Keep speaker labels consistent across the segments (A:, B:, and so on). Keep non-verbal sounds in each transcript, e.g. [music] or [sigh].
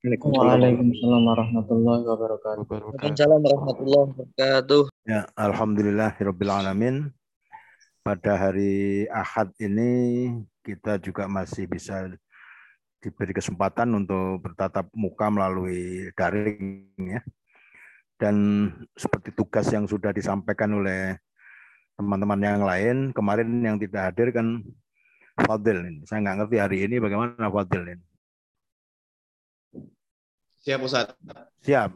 A: Waalaikumsalam warahmatullahi wabarakatuh.
B: Waalaikumsalam warahmatullahi wabarakatuh.
C: Ya, alhamdulillahirabbil alamin. Pada hari Ahad ini kita juga masih bisa diberi kesempatan untuk bertatap muka melalui daring ya. Dan seperti tugas yang sudah disampaikan oleh teman-teman yang lain, kemarin yang tidak hadir kan Fadil ini. Saya nggak ngerti hari ini bagaimana Fadil ini.
D: Siap Ustaz.
C: Siap.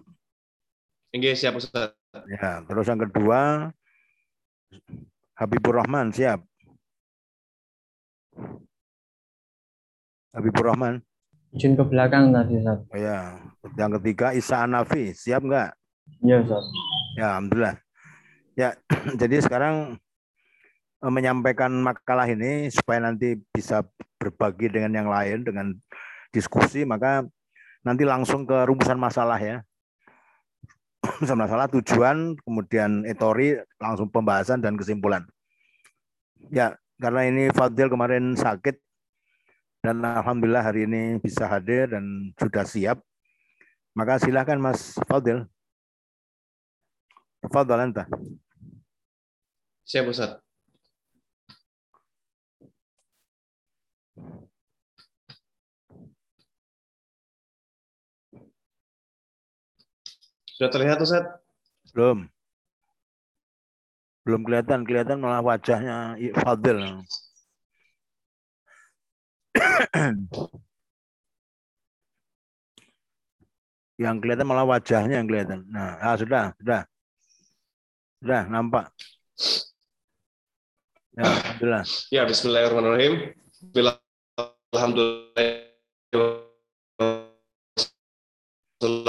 D: Oke, siap Ustaz.
C: Ya, terus yang kedua Habibur Rahman siap. Habibur Rahman.
A: Izin ke belakang tadi, Ustaz.
C: Oh ya, yang ketiga Isa Anafi, siap nggak?
A: Iya, Ustaz.
C: Ya, alhamdulillah. Ya, [clears throat] jadi sekarang eh, menyampaikan makalah ini supaya nanti bisa berbagi dengan yang lain dengan diskusi, maka nanti langsung ke rumusan masalah ya. [coughs] Rumusan masalah tujuan, kemudian etori, langsung pembahasan dan kesimpulan. Ya, karena ini Fadil kemarin sakit dan alhamdulillah hari ini bisa hadir dan sudah siap. Maka silakan Mas Fadil. Fadil anta.
D: Siap Ustaz. Sudah terlihat Ustaz?
C: Belum. Belum kelihatan, kelihatan malah wajahnya Fadil. yang kelihatan malah wajahnya yang kelihatan. Nah, ah, sudah, sudah. Sudah, nampak. Ya, alhamdulillah.
D: Ya, bismillahirrahmanirrahim. Alhamdulillah.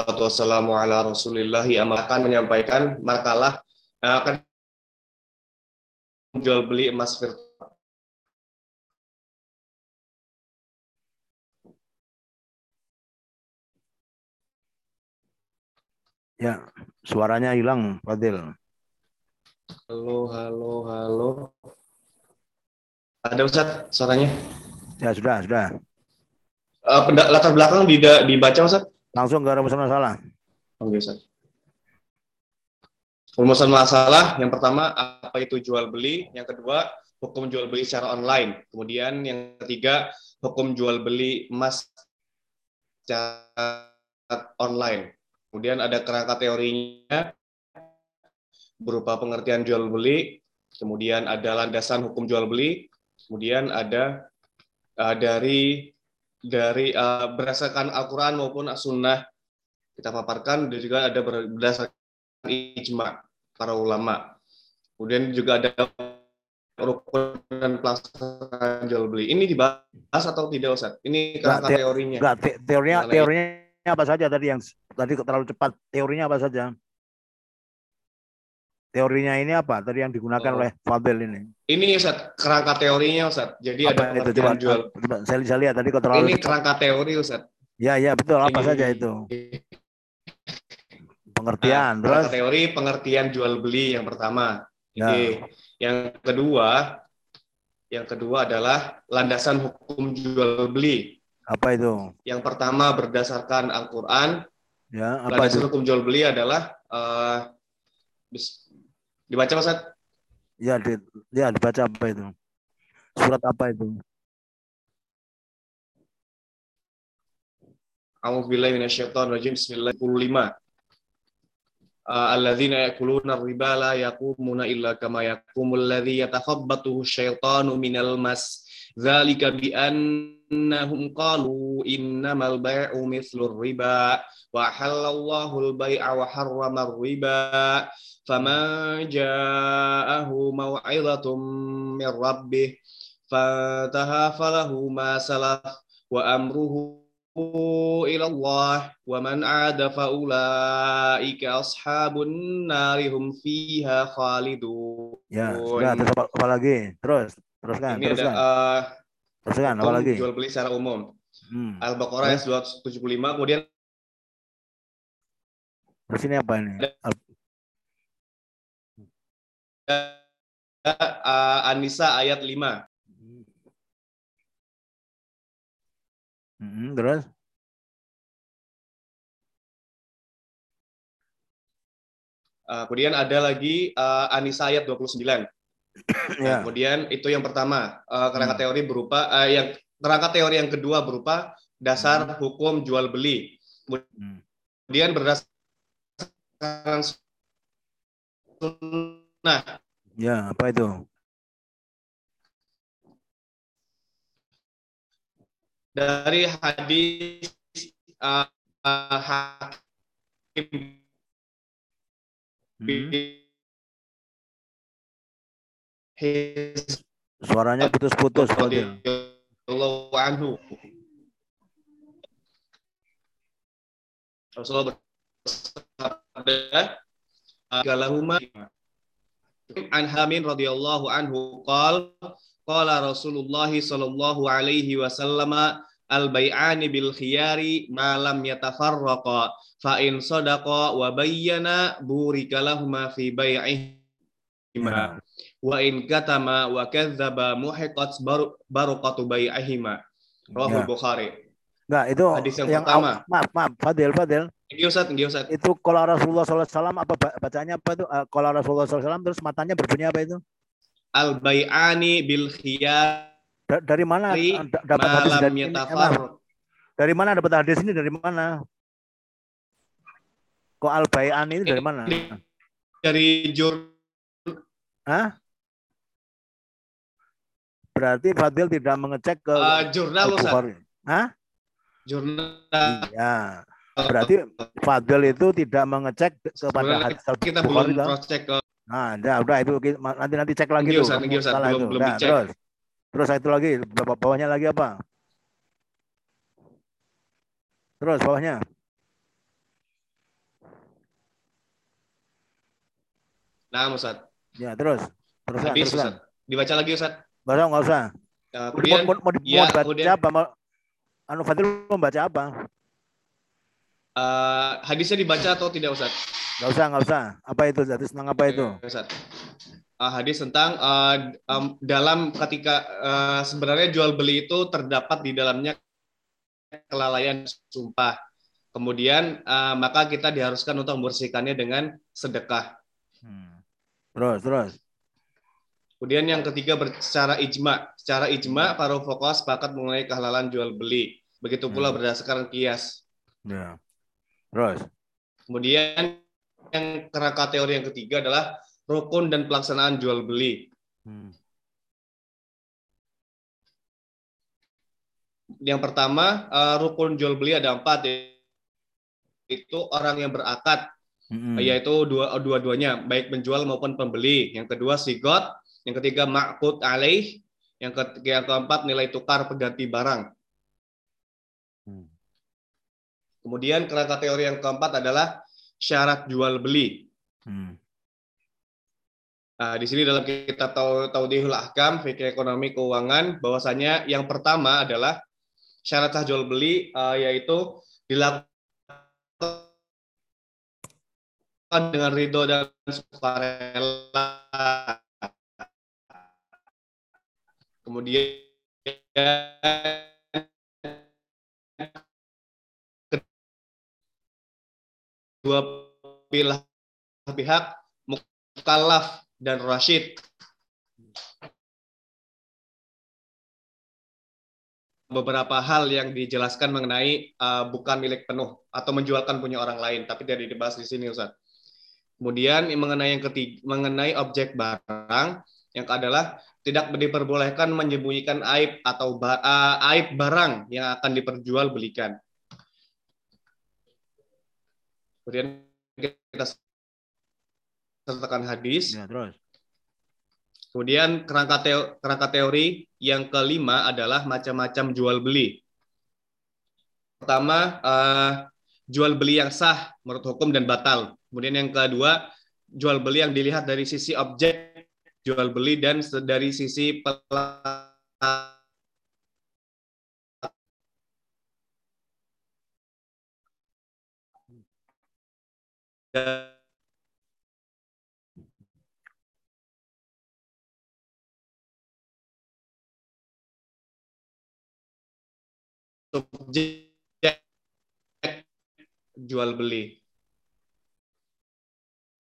D: Salatu wassalamu ala rasulillahi akan menyampaikan makalah yang akan jual beli emas virtual.
C: Ya, suaranya hilang, Fadil.
D: Halo, halo, halo. Ada Ustaz suaranya?
C: Ya, sudah, sudah.
D: Uh, latar belakang dibaca Ustaz?
C: Langsung ke rumusan masalah.
D: Oke, Ustaz. Rumusan masalah yang pertama apa itu jual beli, yang kedua hukum jual beli secara online, kemudian yang ketiga hukum jual beli emas secara online. Kemudian ada kerangka teorinya berupa pengertian jual beli, kemudian ada landasan hukum jual beli, kemudian ada uh, dari dari uh, berdasarkan Al-Quran maupun As-Sunnah kita paparkan dan juga ada berdasarkan ijma para ulama. Kemudian juga ada rukun dan pelaksanaan jual beli. Ini dibahas atau tidak Ustaz? Ini kerangka te teorinya.
C: Enggak, te teorinya teorinya apa saja tadi yang tadi terlalu cepat? Teorinya apa saja? Teorinya ini apa? Tadi yang digunakan oh. oleh Fadil ini.
D: Ini Ustaz, kerangka teorinya Ustaz. Jadi apa ada
C: itu? Coba, jual. Coba, saya, saya lihat tadi kok terlalu
D: Ini kerangka teori Ustaz.
C: Ya, ya, betul. Apa ini, saja itu? Pengertian.
D: Nah, terus teori pengertian jual beli yang pertama. Ya. Yang kedua, yang kedua adalah landasan hukum jual beli.
C: Apa itu?
D: Yang pertama berdasarkan Al-Qur'an.
C: Ya, apa
D: landasan itu? hukum jual beli adalah uh, Dibaca Mas
C: Ya, di, ya dibaca apa itu? Surat apa itu?
D: A'udzubillahi minasyaitonirrajim. Bismillahirrahmanirrahim. Alladzina yakuluna riba la yaqumuna illa kama yaqumul ladzi yatakhabbathu syaitanu minal mas. Dzalika bi annahum qalu innamal bai'u mithlur riba wa halallahu al-bai'a wa harrama riba فمن جاءه موعظة من ربه فانتهى فله ما سلف وأمره إلى الله ومن عاد فأولئك أصحاب النار هم فيها خالدون
C: Ya, sudah terus apa, apa lagi? Terus, teruskan,
D: Ini
C: teruskan.
D: ada uh,
C: teruskan apa lagi?
D: Jual beli secara umum.
C: Hmm.
D: Al-Baqarah ayat 275 kemudian
C: Terus ini apa ini? Al Eh,
D: uh, Anisa ayat 5.
C: Hmm, terus?
D: Uh, kemudian ada lagi eh, uh, Anisa ayat 29. [coughs]
C: Yeah.
D: Kemudian itu yang pertama, uh, kerangka
C: hmm.
D: teori berupa uh, yang kerangka teori yang kedua berupa dasar hmm. hukum jual beli.
C: Hmm.
D: Kemudian berdasarkan sunnah
C: Ya, apa itu?
D: dari hadis uh, uh, hakim
C: Hmm.
D: Hizb
C: Suaranya putus-putus,
D: anhu. Rasulullah bersabda, "Galahuma an Hamin radhiyallahu anhu qal qala Rasulullah sallallahu alaihi wasallam al-bai'ani bil khiyari ma lam yatafarraqa fa in sadaqa wa bayyana burika lahuma fi bai'ihima wa in katama wa kadzdzaba muhiqat baru barakatu bai'ihima Rahul
C: Ya.
D: Bukhari.
C: Enggak, itu
D: Hadis yang
C: yang
D: pertama.
C: maaf, maaf, Fadil, Fadil.
D: You, Ustaz. You, Ustaz.
C: Itu kalau Rasulullah SAW apa ba- bacanya apa itu? Eh, Kalau Rasulullah SAW terus matanya berbunyi apa itu?
D: Al-bai'ani bil khiyari
C: Da- dari mana da- dapat hadis dari ini? Dari mana dapat hadis ini? Dari mana? Kok al bayan ini dari mana?
D: Dari jur
C: Hah? Berarti Fadil tidak mengecek ke
D: uh, jurnal, Ustaz.
C: Al-Bukhari. Hah?
D: Jurnal.
C: Iya. Berarti Fadil itu tidak mengecek kepada hadis
D: kita
C: Al-Bukhari.
D: belum cross check ke
C: Nah, udah, udah itu nanti nanti cek lagi tuh. Salah
D: Belum-
C: itu.
D: belum
C: Nah, terus. Terus itu lagi, bawah- bawahnya lagi apa? Terus bawahnya.
D: Nah, Ustaz.
C: Ya, terus. Terus
D: Hadis,
C: terus.
D: Ustaz. Dibaca lagi, Ustaz.
C: Enggak usah, enggak usah.
D: Uh,
C: Mau,
D: kemudian
C: mau, mau, di-
D: ya,
C: mau dibaca
D: kemudian-
C: apa? Mau, anu Fadil mau baca apa?
D: uh, hadisnya dibaca atau tidak, Ustaz?
C: Enggak usah, enggak usah. Apa itu? Hadis tentang apa itu?
D: Ustaz. Uh, hadis tentang uh, um, dalam ketika uh, sebenarnya jual beli itu terdapat di dalamnya kelalaian sumpah. Kemudian uh, maka kita diharuskan untuk membersihkannya dengan sedekah.
C: Hmm. Terus, terus.
D: Kemudian yang ketiga secara ijma. Secara ijma para fuqaha sepakat mengenai kehalalan jual beli. Begitu pula
C: Hmm.
D: berdasarkan kias.
C: Ya. Terus.
D: Kemudian yang kerangka teori yang ketiga adalah rukun dan pelaksanaan jual beli.
C: Hmm.
D: Yang pertama, eh, rukun jual beli ada empat, yaitu orang yang berakad,
C: Hmm.
D: yaitu dua dua-duanya, baik penjual maupun pembeli. Yang kedua sigot, yang ketiga ma'qud alaih, yang ketiga yang keempat nilai tukar pengganti barang.
C: Hmm.
D: Kemudian kerangka teori yang keempat adalah syarat jual beli.
C: Hmm.
D: Nah, di sini dalam kitab Tau- Taudihul Ahkam, fikih ekonomi keuangan, bahwasanya yang pertama adalah syarat sah jual beli eh, yaitu dilakukan dengan ridho dan sukarela. Kemudian kedua pihak pihak mukallaf dan rasyid beberapa hal yang dijelaskan mengenai uh, bukan milik penuh atau menjualkan punya orang lain tapi tidak dibahas di sini Ustaz. Kemudian mengenai yang ketiga mengenai objek barang yang adalah tidak diperbolehkan menyembunyikan aib atau ba- uh, aib barang yang akan diperjualbelikan. Kemudian kita sertakan hadis.
C: Ya, terus.
D: Kemudian kerangka, teo- kerangka teori yang kelima adalah macam-macam jual beli. Pertama, eh, jual beli yang sah menurut hukum dan batal. Kemudian yang kedua, jual beli yang dilihat dari sisi objek jual beli dan dari sisi subjek jual beli.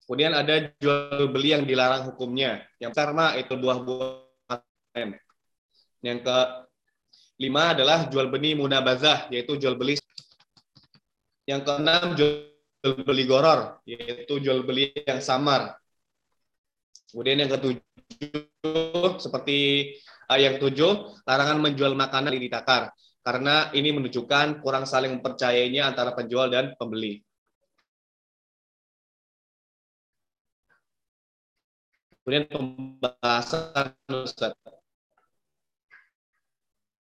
D: Kemudian ada jual beli yang dilarang hukumnya. Yang pertama itu buah-buahan. Yang ke lima adalah jual beli munabazah, yaitu jual beli. Yang keenam jual beli goror, yaitu jual beli yang samar. Kemudian yang ketujuh seperti uh, yang ketujuh larangan menjual makanan di takar karena ini menunjukkan kurang saling percayainya antara penjual dan pembeli. Kemudian pembahasan Ustaz.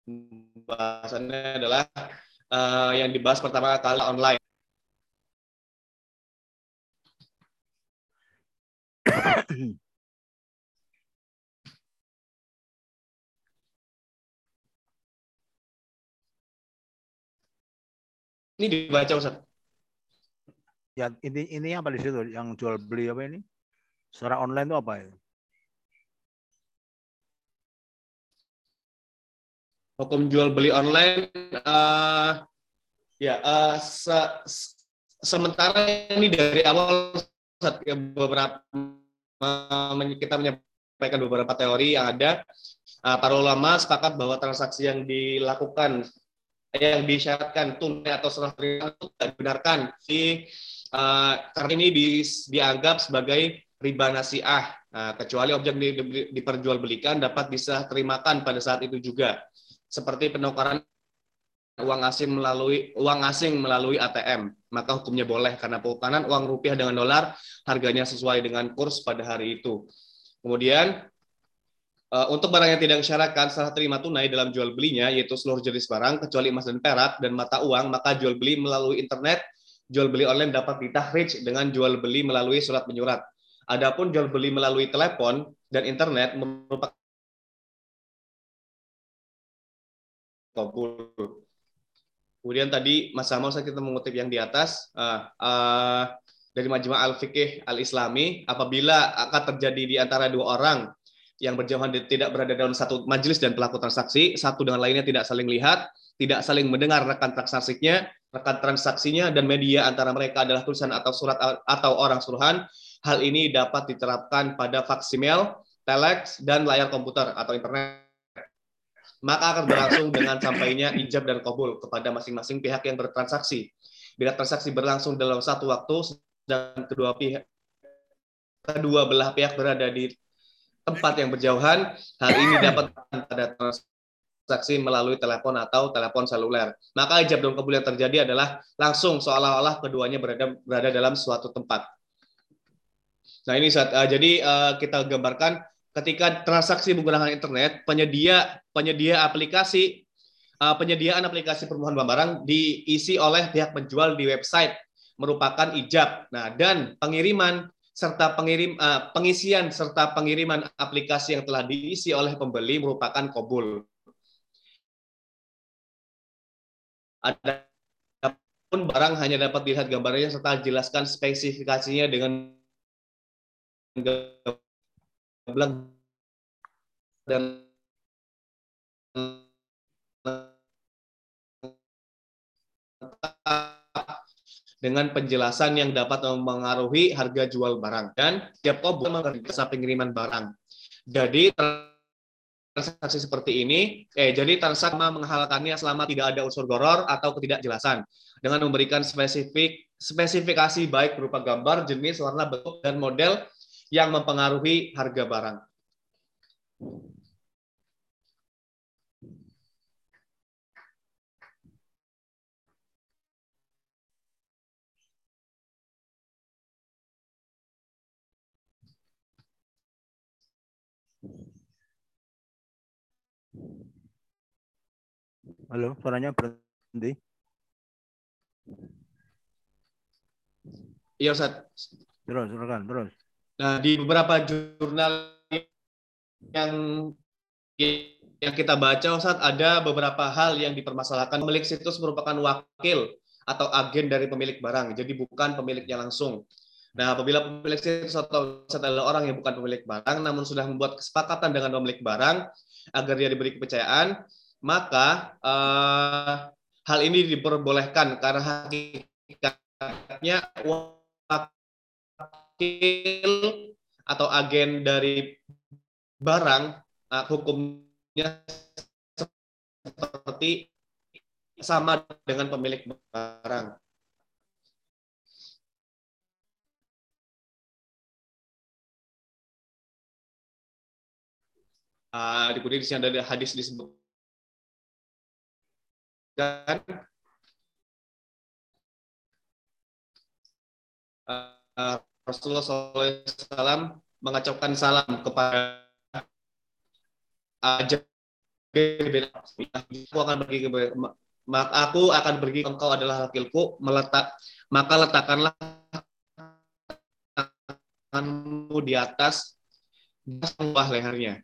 D: Pembahasannya adalah uh, yang dibahas pertama kali online. Ini dibaca Ustaz.
C: Ya ini ini apa di situ yang jual beli apa ini? Secara online itu apa ya?
D: Hukum jual beli online, uh, ya uh, se sementara ini dari awal beberapa kita menyampaikan beberapa teori yang ada. Uh, para ulama sepakat bahwa transaksi yang dilakukan yang disyaratkan tunai atau serah terima itu tidak dibenarkan. Si uh, ini di, dianggap sebagai riba nasiah, nah, kecuali objek di, di, diperjualbelikan dapat bisa terimakan pada saat itu juga, seperti penukaran uang asing melalui uang asing melalui ATM, maka hukumnya boleh karena penukaran uang rupiah dengan dolar harganya sesuai dengan kurs pada hari itu. Kemudian untuk barang yang tidak disyaratkan serah terima tunai dalam jual belinya, yaitu seluruh jenis barang kecuali emas dan perak dan mata uang, maka jual beli melalui internet, jual beli online dapat ditahrij dengan jual beli melalui surat menyurat. Adapun jual beli melalui telepon dan internet merupakan. Kemudian tadi Mas Samuel saya kita mengutip yang di atas uh, uh, dari Majma' Al-Fiqih Al-Islami apabila akan terjadi di antara dua orang yang berjauhan tidak berada dalam satu majelis dan pelaku transaksi, satu dengan lainnya tidak saling lihat, tidak saling mendengar rekan transaksinya, rekan transaksinya dan media antara mereka adalah tulisan atau surat atau orang suruhan, Hal ini dapat diterapkan pada faksimil, telex, dan layar komputer atau internet. Maka akan berlangsung dengan sampainya ijab dan kabul kepada masing-masing pihak yang bertransaksi. Bila transaksi berlangsung dalam satu waktu dan kedua pihak kedua belah pihak berada di tempat yang berjauhan, hal ini dapat pada transaksi melalui telepon atau telepon seluler. Maka ijab dan kabul yang terjadi adalah langsung seolah-olah keduanya berada berada dalam suatu tempat. Nah ini saat uh, jadi uh, kita gambarkan ketika transaksi menggunakan internet, penyedia penyedia aplikasi uh, penyediaan aplikasi permohonan barang diisi oleh pihak penjual di website merupakan ijab. Nah dan pengiriman serta pengirim uh, pengisian serta pengiriman aplikasi yang telah diisi oleh pembeli merupakan kobul. Adapun barang hanya dapat dilihat gambarnya serta jelaskan spesifikasinya dengan gamblang dan dengan penjelasan yang dapat mempengaruhi harga jual barang dan tiap kobol mengerjasa pengiriman barang. Jadi transaksi seperti ini, eh jadi transaksi menghalalkannya selama tidak ada unsur goror atau ketidakjelasan dengan memberikan spesifik spesifikasi baik berupa gambar, jenis, warna, bentuk, dan model yang mempengaruhi harga barang.
C: Halo, suaranya berhenti.
D: Iya, Ustaz.
C: Terus, silakan, terus.
D: Nah, di beberapa jurnal yang yang kita baca, Ustaz, ada beberapa hal yang dipermasalahkan. Pemilik situs merupakan wakil atau agen dari pemilik barang, jadi bukan pemiliknya langsung. Nah, apabila pemilik situs atau adalah orang yang bukan pemilik barang, namun sudah membuat kesepakatan dengan pemilik barang agar dia diberi kepercayaan, maka uh, hal ini diperbolehkan karena hakikatnya wakil atau agen dari barang uh, hukumnya seperti sama dengan pemilik barang. Uh, di sini ada hadis disebut kan uh, Rasulullah SAW mengacaukan salam kepada aja aku akan pergi ke maka aku akan pergi. Engkau adalah wakilku. Meletak maka letakkanlah tanganmu di atas bawah lehernya.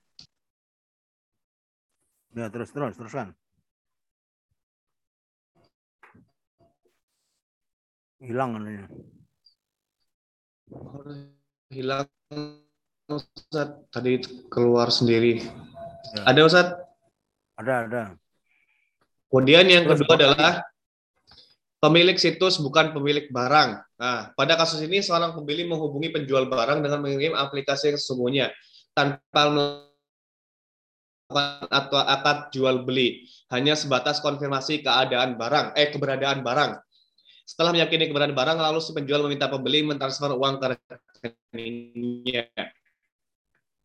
C: Ya terus terus teruskan hilang ini
D: hilang Ustaz. Tadi keluar sendiri.
C: Ya.
D: ada Ustaz?
C: Ada ada.
D: Kemudian yang
C: Terus,
D: kedua adalah pemilik situs bukan pemilik barang. Nah pada kasus ini seorang pembeli menghubungi penjual barang dengan mengirim aplikasi yang sesungguhnya tanpa melakukan atau akad jual beli. Hanya sebatas konfirmasi keadaan barang eh keberadaan barang setelah meyakini keberadaan barang, lalu si penjual meminta pembeli mentransfer uang ke rekeningnya.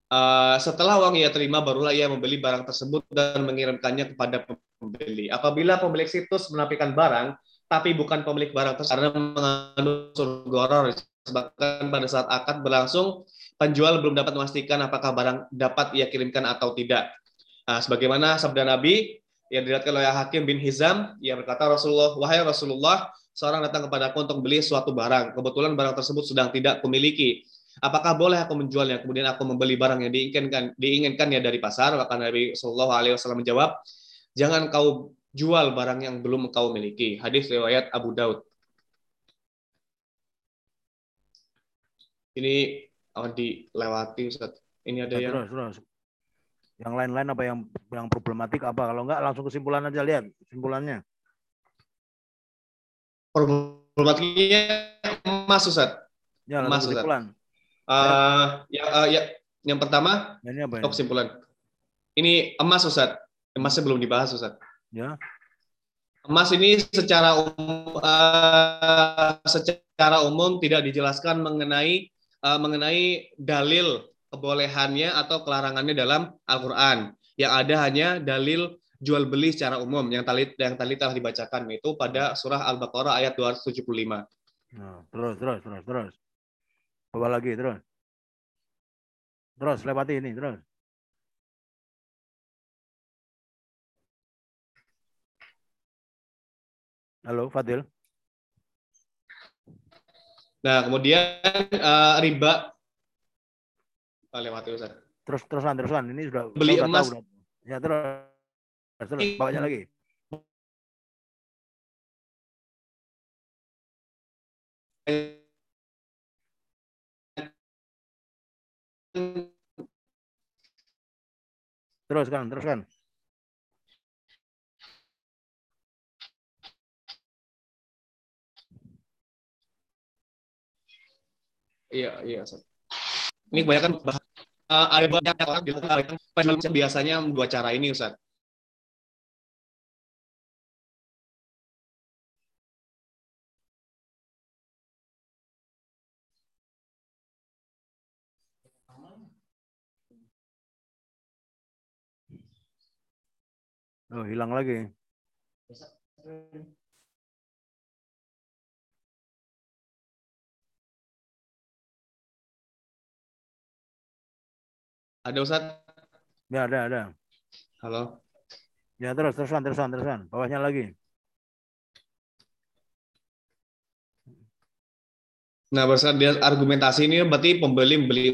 D: Uh, setelah uang ia terima, barulah ia membeli barang tersebut dan mengirimkannya kepada pembeli. Apabila pemilik situs menampilkan barang, tapi bukan pemilik barang tersebut karena mengandung unsur goror, sebabkan pada saat akad berlangsung, penjual belum dapat memastikan apakah barang dapat ia kirimkan atau tidak. Nah, sebagaimana sabda Nabi yang diriwayatkan oleh Hakim bin Hizam, ia berkata Rasulullah, wahai Rasulullah, seorang datang kepada aku untuk beli suatu barang. Kebetulan barang tersebut sedang tidak kumiliki. Apakah boleh aku menjualnya? Kemudian aku membeli barang yang diinginkan diinginkannya dari pasar. Maka Nabi Shallallahu Alaihi Wasallam menjawab, jangan kau jual barang yang belum kau miliki. Hadis riwayat Abu Daud. Ini oh, dilewati Ustaz. Ini ada
C: ya,
D: yang
C: yang lain-lain apa yang yang problematik apa kalau enggak langsung kesimpulan aja lihat kesimpulannya
D: problematiknya emas Ustaz.
C: Ya,
D: emas
C: Ustaz.
D: Uh, ya, uh, ya, yang pertama,
C: ini apa ini?
D: Oh, kesimpulan. Ini emas Ustaz. Emasnya belum dibahas Ustaz.
C: Ya.
D: Emas ini secara umum, uh, secara umum tidak dijelaskan mengenai uh, mengenai dalil kebolehannya atau kelarangannya dalam Al-Qur'an. Yang ada hanya dalil jual beli secara umum yang tadi yang tadi telah dibacakan itu pada surah Al-Baqarah ayat 275.
C: Nah, terus terus terus terus. Coba lagi terus. Terus lewati ini terus. Halo Fadil.
D: Nah, kemudian uh, riba lewati Ustaz.
C: Terus terusan terusan ini sudah
D: beli
C: sudah
D: emas.
C: Tahu, ya terus terus bawanya lagi. Teruskan, teruskan.
D: Iya, iya. Ini kebanyakan bahas uh, ada banyak orang di biasanya dua cara ini Ustaz.
C: Oh, hilang lagi.
D: Ada Ustaz?
C: Ya, ada, ada.
D: Halo.
C: Ya, terus, terusan, terusan, terusan. Bawahnya lagi.
D: Nah, berdasarkan argumentasi ini berarti pembeli membeli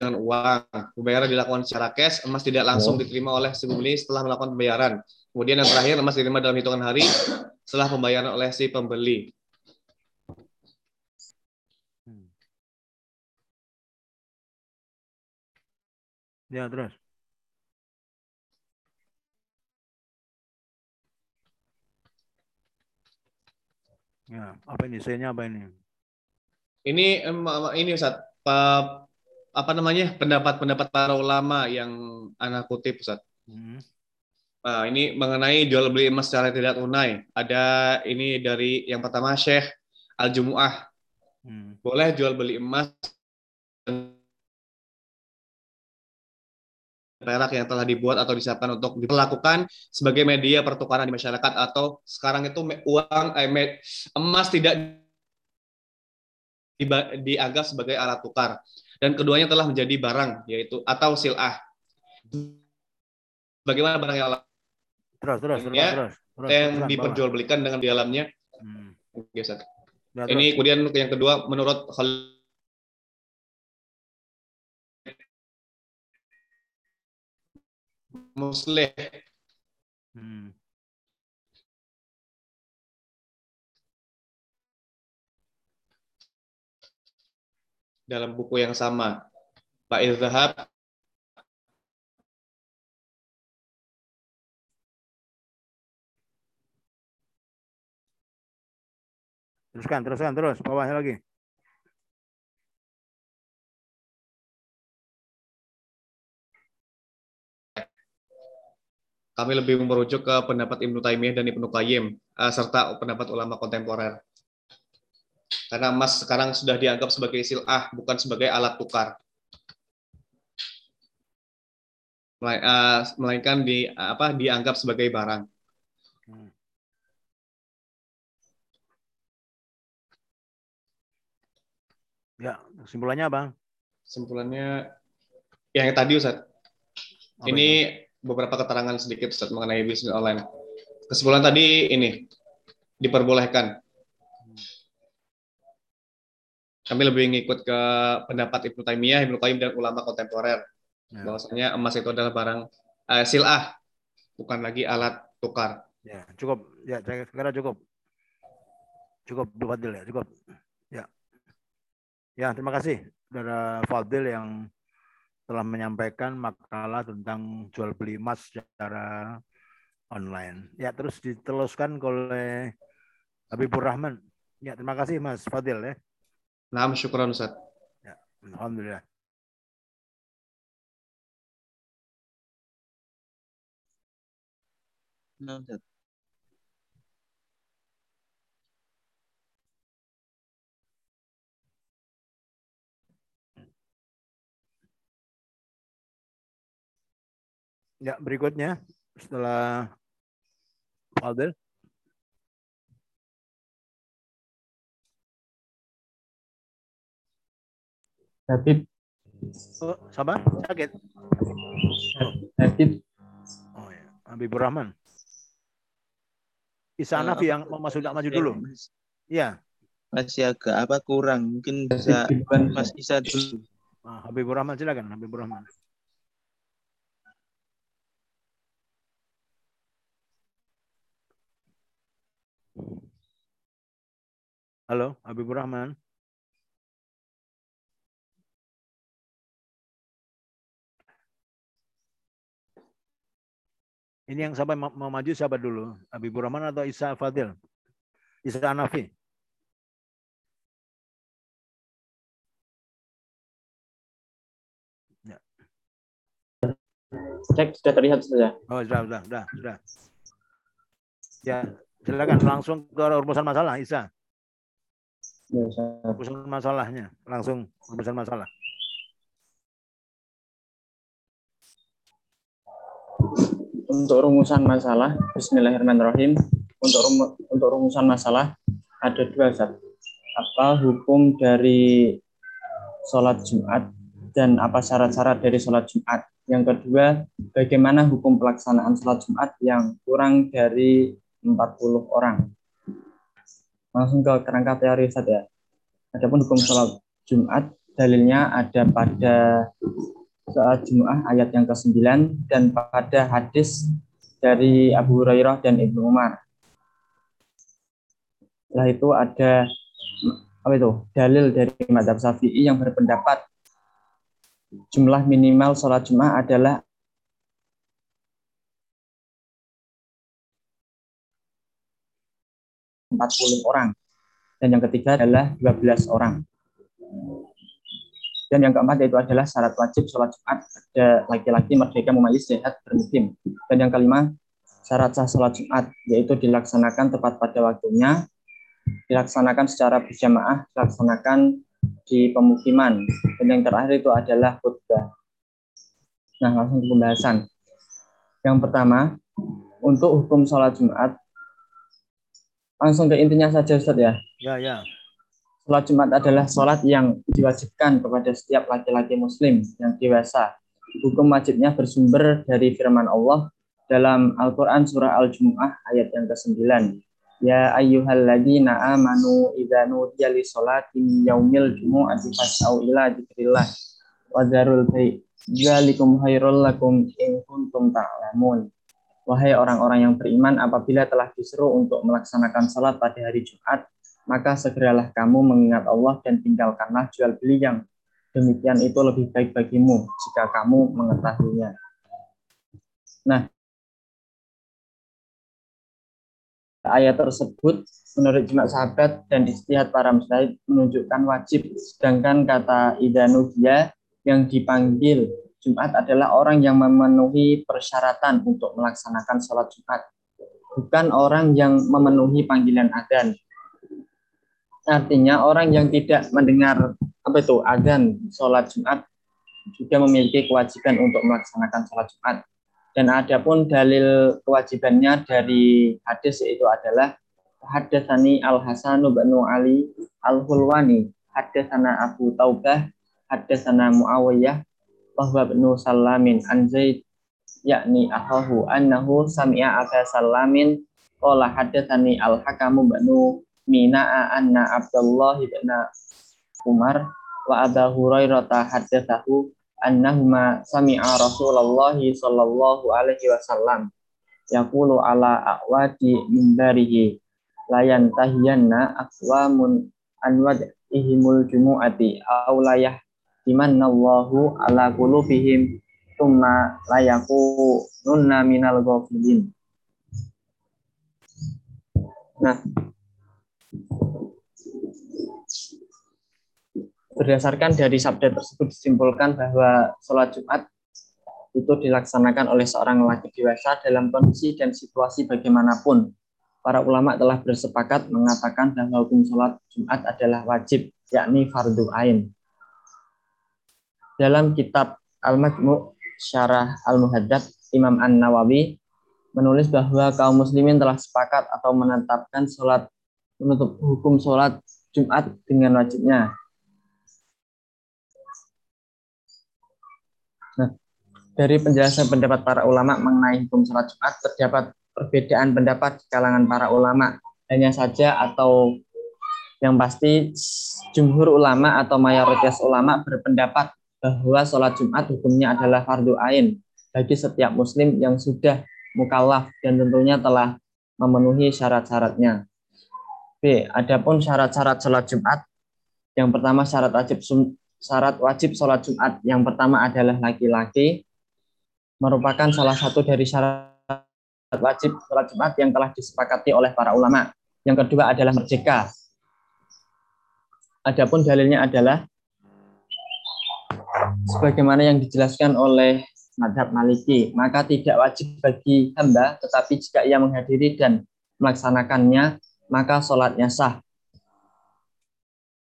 D: dengan uang. Pembayaran dilakukan secara cash, emas tidak langsung diterima oleh si pembeli setelah melakukan pembayaran. Kemudian yang terakhir, emas diterima dalam hitungan hari setelah pembayaran oleh si pembeli.
C: Ya, terus. Ya, apa ini? C-nya apa ini?
D: Ini ini Ustaz, pa- apa namanya? pendapat-pendapat para ulama yang anak kutip Ustaz.
C: Hmm.
D: Nah, ini mengenai jual beli emas secara tidak tunai. Ada ini dari yang pertama Syekh Al-Jumu'ah.
C: Hmm.
D: Boleh jual beli emas perak yang telah dibuat atau disiapkan untuk diperlakukan sebagai media pertukaran di masyarakat atau sekarang itu uang eh, emas tidak dianggap sebagai alat tukar dan keduanya telah menjadi barang yaitu atau silah. Bagaimana barang yang
C: Terus, terus, terus,
D: Ya,
C: terus. terus,
D: yang
C: teruskan,
D: diperjualbelikan dengan di dalamnya.
C: Hmm.
D: Ini
C: terus.
D: kemudian yang kedua menurut Khalid Musleh
C: Hmm.
D: dalam buku yang sama. Pak Izhab
C: Teruskan, teruskan, terus. Bawahnya lagi.
D: Kami lebih merujuk ke pendapat Ibnu Taimiyah dan Ibnu Qayyim eh, serta pendapat ulama kontemporer. Karena emas sekarang sudah dianggap sebagai silah, bukan sebagai alat tukar. Eh, Melainkan di apa dianggap sebagai barang.
C: Hmm. Ya, kesimpulannya Bang.
D: Kesimpulannya yang tadi Ustaz,
C: Apa
D: ini
C: itu?
D: Beberapa keterangan sedikit Ustaz mengenai bisnis online. Kesimpulan tadi ini diperbolehkan. Kami lebih ngikut ke pendapat Ibnu Taimiyah, Ibnu Qayyim dan ulama kontemporer.
C: Ya.
D: Bahwasanya emas itu adalah barang eh, silah, bukan lagi alat tukar.
C: Ya, cukup. Ya, saya kira cukup. Cukup Fadil ya, cukup. Ya. Ya, terima kasih Saudara Fadil yang telah menyampaikan makalah tentang jual beli emas secara online. Ya, terus diteruskan oleh Habibur Rahman. Ya, terima kasih Mas Fadil ya.
D: Nah, syukuran Ustaz.
C: Alhamdulillah.
B: Nah, Ustaz.
C: Ya, berikutnya setelah Fadil.
A: Habib,
C: Oh, sama? Sakit?
A: Habib,
C: Oh ya, Habibur Rahman. Isa Hanafi
B: apa-
C: yang mau masuk maju dulu. Iya,
B: Masih agak apa kurang. Mungkin bisa. Mas Isa dulu.
C: Ah, Habibur Rahman silakan Habibur Rahman. Halo, Habibur Rahman. Ini yang siapa mau maju siapa dulu? Habibur Rahman atau Isa Fadil? Isa Hanafi.
A: cek sudah terlihat sudah.
C: Oh, sudah, sudah, sudah, sudah. Ya, silakan langsung ke rumusan masalah, Isa.
A: Ya, Ustaz.
C: Rumusan masalahnya, langsung rumusan masalah.
A: Untuk rumusan masalah, Bismillahirrahmanirrahim. Untuk rumu- untuk rumusan masalah ada dua Ustaz. Apa hukum dari sholat Jumat dan apa syarat-syarat dari sholat Jumat? Yang kedua, bagaimana hukum pelaksanaan sholat Jumat yang kurang dari 40 orang? Langsung ke kerangka teori Ustaz ya. Adapun hukum sholat Jumat, dalilnya ada pada soal Jumu'ah ayat yang ke-9 dan pada hadis dari Abu Hurairah dan Ibnu Umar. Setelah itu ada apa itu? Dalil dari Madhab Syafi'i yang berpendapat jumlah minimal sholat Jum'ah adalah empat puluh orang. Dan yang ketiga adalah 12 orang. Dan yang keempat yaitu adalah syarat wajib sholat Jumat ada laki-laki merdeka memayis sehat bermukim. Dan yang kelima syarat sah sholat Jumat yaitu dilaksanakan tepat pada waktunya, dilaksanakan secara berjamaah, dilaksanakan di pemukiman. Dan yang terakhir itu adalah khutbah. Nah, langsung ke pembahasan. Yang pertama, untuk hukum sholat Jumat, langsung ke intinya saja Ustaz ya.
C: Ya, ya.
A: Sholat Jumat adalah sholat yang diwajibkan kepada setiap laki-laki muslim yang dewasa. Hukum wajibnya bersumber dari firman Allah dalam Al-Quran surah Al-Jumu'ah ayat yang ke-9. Ya ayyuhalladzina amanu idza nudiya li sholati yaumil jumu'ati fas'au ila dzikrillah wa dzarul bai' dzalikum khairul lakum in kuntum ta'lamun. Wahai orang-orang yang beriman apabila telah disuruh untuk melaksanakan salat pada hari Jumat maka segeralah kamu mengingat Allah dan tinggalkanlah jual beli yang demikian itu lebih baik bagimu jika kamu mengetahuinya. Nah, ayat tersebut menurut jemaat sahabat dan istihad para mustahid menunjukkan wajib sedangkan kata idanudia yang dipanggil Jumat adalah orang yang memenuhi persyaratan untuk melaksanakan sholat Jumat. Bukan orang yang memenuhi panggilan adzan. Artinya orang yang tidak mendengar apa itu adzan sholat Jumat juga memiliki kewajiban untuk melaksanakan sholat Jumat. Dan adapun dalil kewajibannya dari hadis yaitu adalah hadatsani Al Hasan bin Ali Al Hulwani, hadatsana Abu Taubah, hadatsana Muawiyah bahwa bin Salamin an Zaid yakni ahahu annahu sami'a Aba Salamin qala hadatsani Al Hakamu bin Mina anna Abdullah bin Umar wa Abu Hurairah hadatsahu annahuma sami'a Rasulullah sallallahu alaihi wasallam yaqulu ala aqwadi minbarihi layan tahiyanna aqwamun anwad ihimul jumu'ati aw layah dimannallahu ala qulubihim thumma layaku nunna minal ghafilin Nah, berdasarkan dari sabda tersebut disimpulkan bahwa sholat Jumat itu dilaksanakan oleh seorang laki dewasa dalam kondisi dan situasi bagaimanapun. Para ulama telah bersepakat mengatakan bahwa hukum sholat Jumat adalah wajib, yakni fardu ain. Dalam kitab Al-Majmu' Syarah Al-Muhaddab, Imam An-Nawawi menulis bahwa kaum muslimin telah sepakat atau menetapkan sholat menutup hukum sholat Jumat dengan wajibnya Dari penjelasan pendapat para ulama mengenai hukum sholat Jumat, terdapat perbedaan pendapat di kalangan para ulama. Hanya saja atau yang pasti jumhur ulama atau mayoritas ulama berpendapat bahwa sholat Jumat hukumnya adalah fardu ain bagi setiap muslim yang sudah mukallaf dan tentunya telah memenuhi syarat-syaratnya. B. Adapun syarat-syarat sholat Jumat, yang pertama syarat wajib syarat wajib sholat Jumat yang pertama adalah laki-laki, merupakan salah satu dari syarat wajib sholat Jumat yang telah disepakati oleh para ulama. Yang kedua adalah merdeka. Adapun dalilnya adalah sebagaimana yang dijelaskan oleh madhab maliki, maka tidak wajib bagi hamba, tetapi jika ia menghadiri dan melaksanakannya, maka sholatnya sah.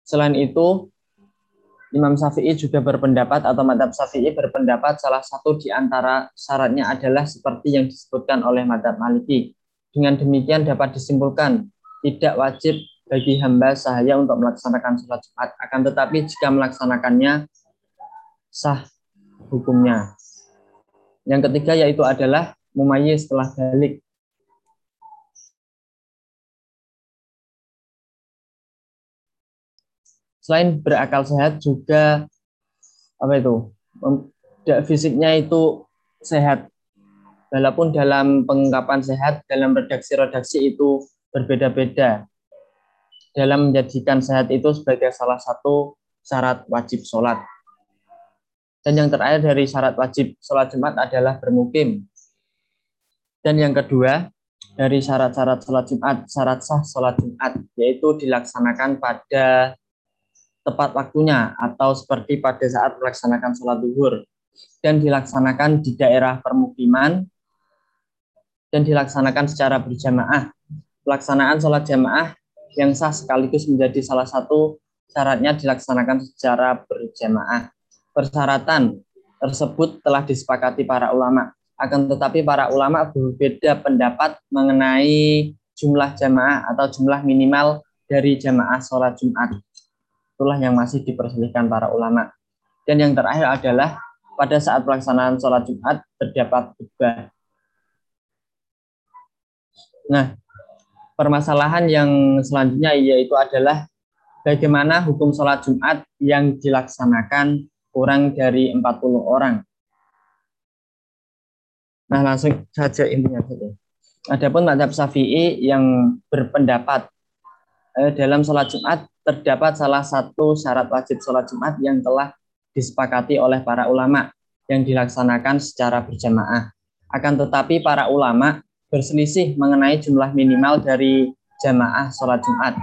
A: Selain itu, Imam Syafi'i juga berpendapat atau madhab Syafi'i berpendapat salah satu di antara syaratnya adalah seperti yang disebutkan oleh madhab Maliki. Dengan demikian dapat disimpulkan tidak wajib bagi hamba sahaya untuk melaksanakan sholat Jumat. Akan tetapi jika melaksanakannya sah hukumnya. Yang ketiga yaitu adalah mumayyiz setelah balik. Selain berakal sehat juga apa itu? Fisiknya itu sehat. Walaupun dalam pengungkapan sehat dalam redaksi-redaksi itu berbeda-beda. Dalam menjadikan sehat itu sebagai salah satu syarat wajib sholat dan yang terakhir dari syarat wajib sholat Jumat adalah bermukim dan yang kedua dari syarat-syarat sholat Jumat, syarat sah sholat Jumat, yaitu dilaksanakan pada tepat waktunya atau seperti pada saat melaksanakan sholat duhur dan dilaksanakan di daerah permukiman dan dilaksanakan secara berjamaah. Pelaksanaan sholat jamaah yang sah sekaligus menjadi salah satu syaratnya dilaksanakan secara berjamaah. Persyaratan tersebut telah disepakati para ulama. Akan tetapi para ulama berbeda pendapat mengenai jumlah jamaah atau jumlah minimal dari jamaah sholat Jumat. Itulah yang masih diperselisihkan para ulama. Dan yang terakhir adalah pada saat pelaksanaan sholat Jumat terdapat khutbah. Nah, permasalahan yang selanjutnya yaitu adalah bagaimana hukum sholat Jumat yang dilaksanakan kurang dari 40 orang. Nah, langsung saja intinya saja. Adapun madhab Syafi'i yang berpendapat eh, dalam sholat Jumat terdapat salah satu syarat wajib sholat Jumat yang telah disepakati oleh para ulama yang dilaksanakan secara berjamaah. Akan tetapi para ulama berselisih mengenai jumlah minimal dari jamaah sholat Jumat.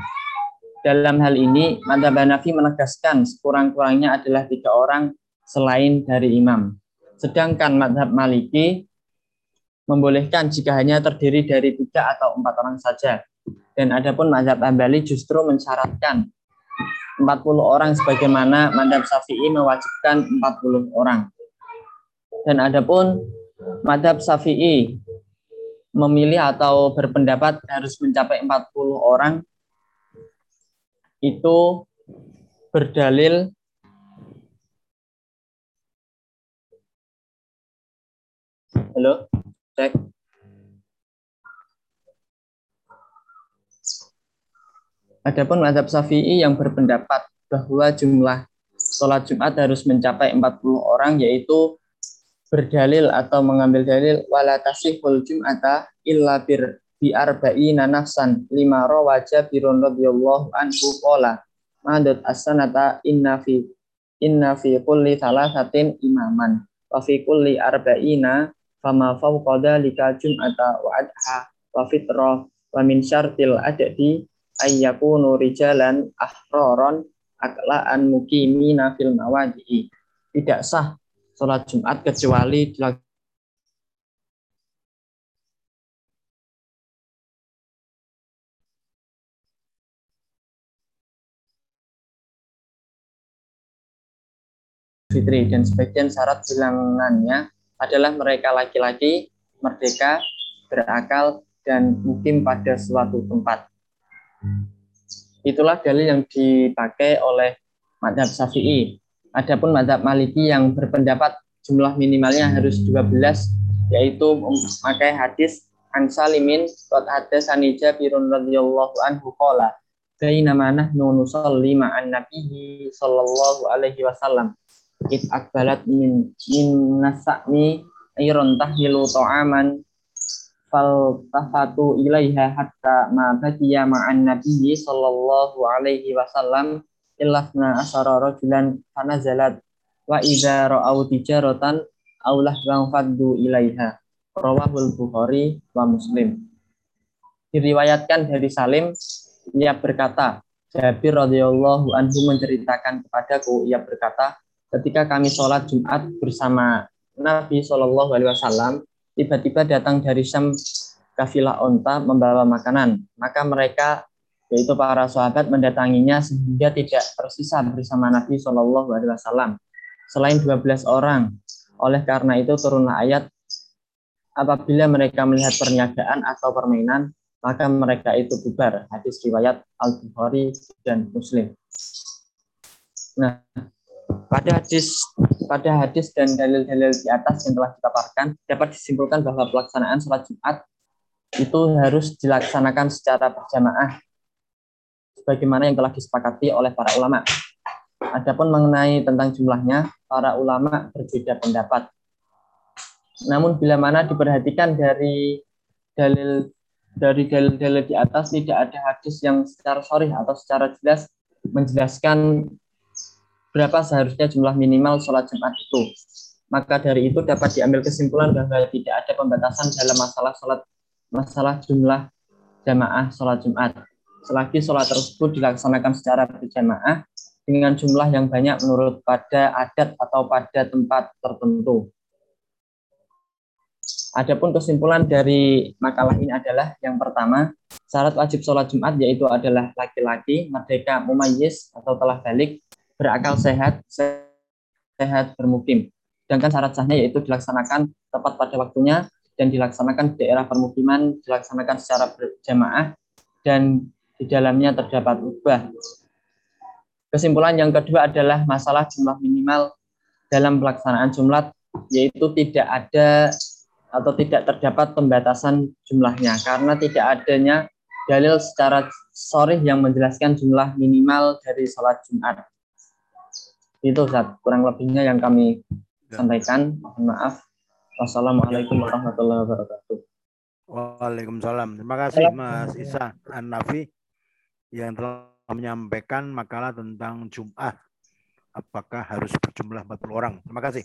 A: Dalam hal ini, Madhab Hanafi menegaskan sekurang-kurangnya adalah tiga orang selain dari imam. Sedangkan Madhab Maliki membolehkan jika hanya terdiri dari tiga atau empat orang saja. Dan adapun Madhab Hambali justru mensyaratkan 40 orang sebagaimana Madhab Syafi'i mewajibkan 40 orang. Dan adapun Madhab Syafi'i memilih atau berpendapat harus mencapai 40 orang itu berdalil Halo, cek. Adapun madhab Syafi'i yang berpendapat bahwa jumlah sholat Jumat harus mencapai 40 orang yaitu berdalil atau mengambil dalil wala tasihul jum'ata illa bir bi arba'ina nafsan lima rawaja birun radhiyallahu anhu qala madad as-sanata inna fi inna fi kulli thalathatin imaman wa fi kulli arba'ina fama fawqa dhalika jum'ata wa adha wa fitrah wa min syartil adadi ayyakunu rijalan ahroron aklaan mukimina fil mawadi'i. Tidak sah sholat Jumat kecuali fitri dan sebagian syarat bilangannya adalah mereka laki-laki merdeka berakal dan mukim pada suatu tempat. Itulah dalil yang dipakai oleh madhab Syafi'i Adapun madhab Maliki yang berpendapat jumlah minimalnya harus 12 yaitu memakai hadis an Salimin qad hadatsani Jabirun radhiyallahu anhu qala baina nahnu nusalli ma'an nabiyyi sallallahu alaihi wasallam id akbalat min min nasami ayron tahmilu ta'aman fal tafatu ilaiha hatta ma baqiya ma'an nabiyyi sallallahu alaihi wasallam illasna asara rajulan fanazalat wa idza ra'au tijaratan bang faddu ilaiha. Rawahul bukhari wa muslim. Diriwayatkan dari Salim ia berkata Jabir radhiyallahu anhu menceritakan kepadaku ia berkata ketika kami sholat Jumat bersama Nabi Shallallahu Alaihi Wasallam tiba-tiba datang dari Syam kafilah onta membawa makanan maka mereka yaitu para sahabat mendatanginya sehingga tidak tersisa bersama Nabi Shallallahu Alaihi Wasallam selain 12 orang. Oleh karena itu turunlah ayat apabila mereka melihat perniagaan atau permainan maka mereka itu bubar. Hadis riwayat Al Bukhari dan Muslim. Nah, pada hadis pada hadis dan dalil-dalil di atas yang telah dipaparkan dapat disimpulkan bahwa pelaksanaan sholat Jumat itu harus dilaksanakan secara berjamaah sebagaimana yang telah disepakati oleh para ulama. Adapun mengenai tentang jumlahnya, para ulama berbeda pendapat. Namun bila mana diperhatikan dari dalil dari dalil-dalil di atas tidak ada hadis yang secara sorry atau secara jelas menjelaskan berapa seharusnya jumlah minimal sholat Jumat itu. Maka dari itu dapat diambil kesimpulan bahwa tidak ada pembatasan dalam masalah sholat masalah jumlah jamaah sholat Jumat selagi sholat tersebut dilaksanakan secara berjamaah dengan jumlah yang banyak menurut pada adat atau pada tempat tertentu. Adapun kesimpulan dari makalah ini adalah yang pertama, syarat wajib sholat Jumat yaitu adalah laki-laki, merdeka, mumayyiz atau telah balik, berakal sehat, sehat bermukim. Sedangkan syarat sahnya yaitu dilaksanakan tepat pada waktunya dan dilaksanakan di daerah permukiman, dilaksanakan secara berjamaah dan di dalamnya terdapat ubah. Kesimpulan yang kedua adalah masalah jumlah minimal dalam pelaksanaan jumlah yaitu tidak ada atau tidak terdapat pembatasan jumlahnya karena tidak adanya dalil secara sorry yang menjelaskan jumlah minimal dari sholat Jumat. Itu Ustaz, kurang lebihnya yang kami ya. sampaikan. Mohon maaf. Wassalamualaikum warahmatullahi wabarakatuh.
C: Waalaikumsalam. Terima kasih Mas Isa An-Nafi yang telah menyampaikan makalah tentang Jumat. Apakah harus berjumlah 40 orang? Terima kasih.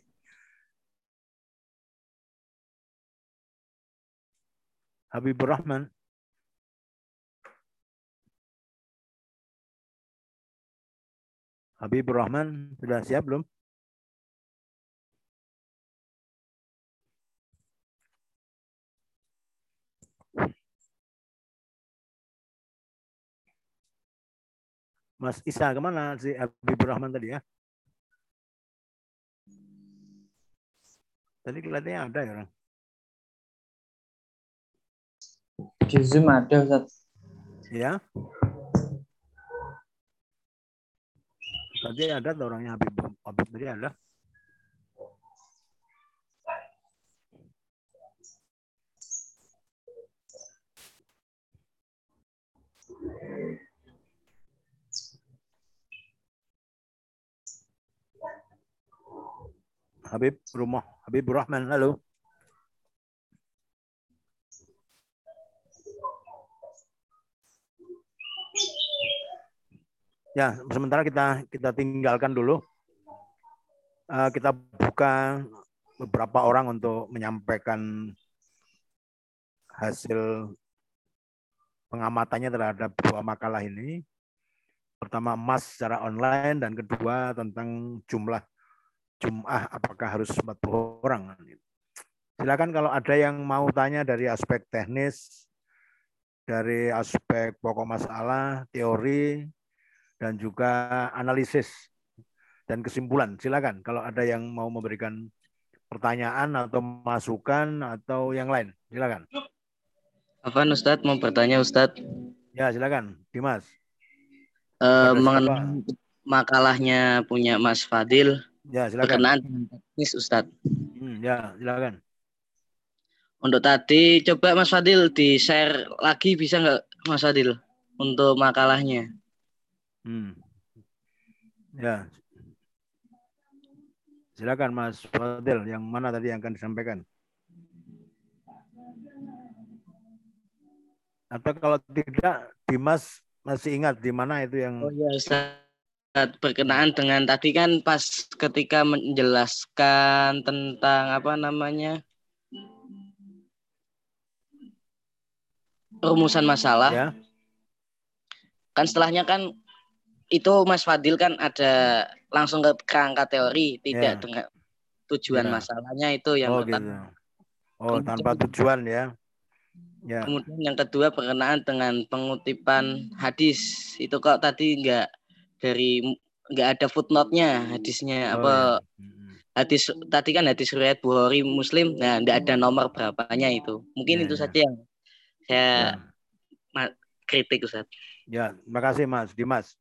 C: Habibur Rahman. Habibur Rahman sudah siap belum? Mas Isa ke mana si Habibur Rahman tadi ya? Tadi kelihatannya ada ya orang.
A: Di Zoom ada Ustaz.
C: Ya. Tadi ada orangnya Habib Habib tadi ada. Habib rumah Habib Rahman halo. Ya, sementara kita kita tinggalkan dulu. Uh, kita buka beberapa orang untuk menyampaikan hasil pengamatannya terhadap dua makalah ini. Pertama emas secara online dan kedua tentang jumlah jumlah apakah harus 40 orang. Silakan kalau ada yang mau tanya dari aspek teknis, dari aspek pokok masalah, teori, dan juga analisis dan kesimpulan. Silakan kalau ada yang mau memberikan pertanyaan atau masukan atau yang lain. Silakan.
E: Apa Ustadz mau bertanya Ustadz?
C: Ya silakan, Dimas.
E: Uh, mengenai makalahnya punya Mas Fadil.
C: Ya silakan. Berkenaan
E: teknis Ustadz.
C: Hmm, ya silakan.
E: Untuk tadi coba Mas Fadil di share lagi bisa nggak Mas Fadil untuk makalahnya?
C: Hmm. Ya. Silakan Mas Fadil, yang mana tadi yang akan disampaikan? Atau kalau tidak, Dimas masih ingat di mana itu yang?
E: Oh ya, Ustaz. Berkenaan dengan tadi kan pas ketika menjelaskan tentang apa namanya rumusan masalah. Ya. Kan setelahnya kan itu Mas Fadil kan ada langsung ke kerangka teori, tidak yeah. dengan tujuan yeah. masalahnya itu yang
C: oh, pertama. Gitu. Oh, Kemudian, tanpa tujuan ya.
E: Ya. Kemudian yang kedua berkenaan dengan pengutipan hadis. Itu kok tadi enggak dari enggak ada footnote-nya hadisnya oh, apa ya. hadis tadi kan hadis riwayat Bukhari Muslim nah enggak ada nomor berapanya itu. Mungkin ya, itu ya. saja yang saya ya. kritik Ustaz.
C: Ya, terima kasih Mas Dimas.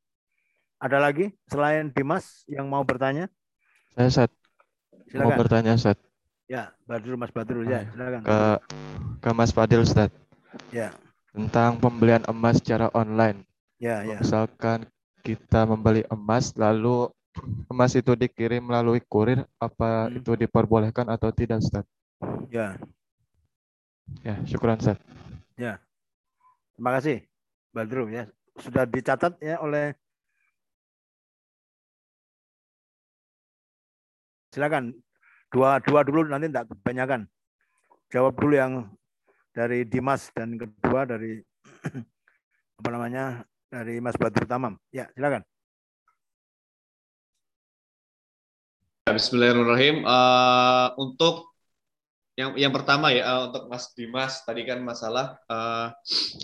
C: Ada lagi selain Dimas yang mau bertanya?
F: Saya Sat. Silakan. Mau bertanya Sat.
C: Ya, Badrul Mas Badrul ya, silakan.
F: Ke ke Mas Fadil Ustaz.
C: Ya.
F: Tentang pembelian emas secara online.
C: Ya, ya.
F: Misalkan kita membeli emas lalu emas itu dikirim melalui kurir, apa hmm. itu diperbolehkan atau tidak Ustaz?
C: Ya.
F: Ya, syukuran Ustaz.
C: Ya. Terima kasih Badrul ya. Sudah dicatat ya oleh Silakan. Dua dua dulu nanti tidak kebanyakan. Jawab dulu yang dari Dimas dan kedua dari [clears throat] apa namanya dari Mas Badrul Tamam. Ya, silakan.
D: Bismillahirrahmanirrahim. Uh, untuk yang yang pertama ya uh, untuk Mas Dimas tadi kan masalah uh,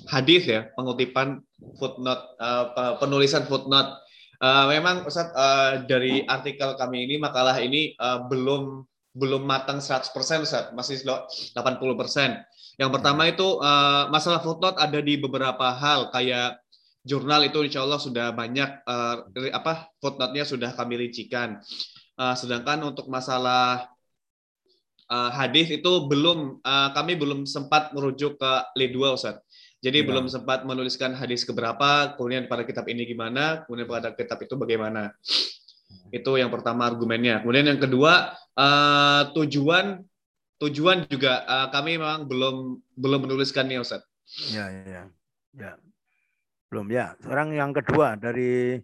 D: hadis ya pengutipan footnote uh, penulisan footnote. Uh, memang Ustaz uh, dari artikel kami ini makalah ini uh, belum belum matang 100% Ustaz, masih 80%. Yang pertama itu uh, masalah footnote ada di beberapa hal kayak jurnal itu insya Allah sudah banyak uh, apa footnote-nya sudah kami rincikan. Uh, sedangkan untuk masalah uh, hadis itu belum uh, kami belum sempat merujuk ke L2 Ustaz. Jadi ya. belum sempat menuliskan hadis keberapa, kemudian pada kitab ini gimana, kemudian pada kitab itu bagaimana. Itu yang pertama argumennya. Kemudian yang kedua uh, tujuan tujuan juga uh, kami memang belum belum menuliskannya Ustaz.
C: Ya, ya, ya. ya. Belum ya. Sekarang yang kedua dari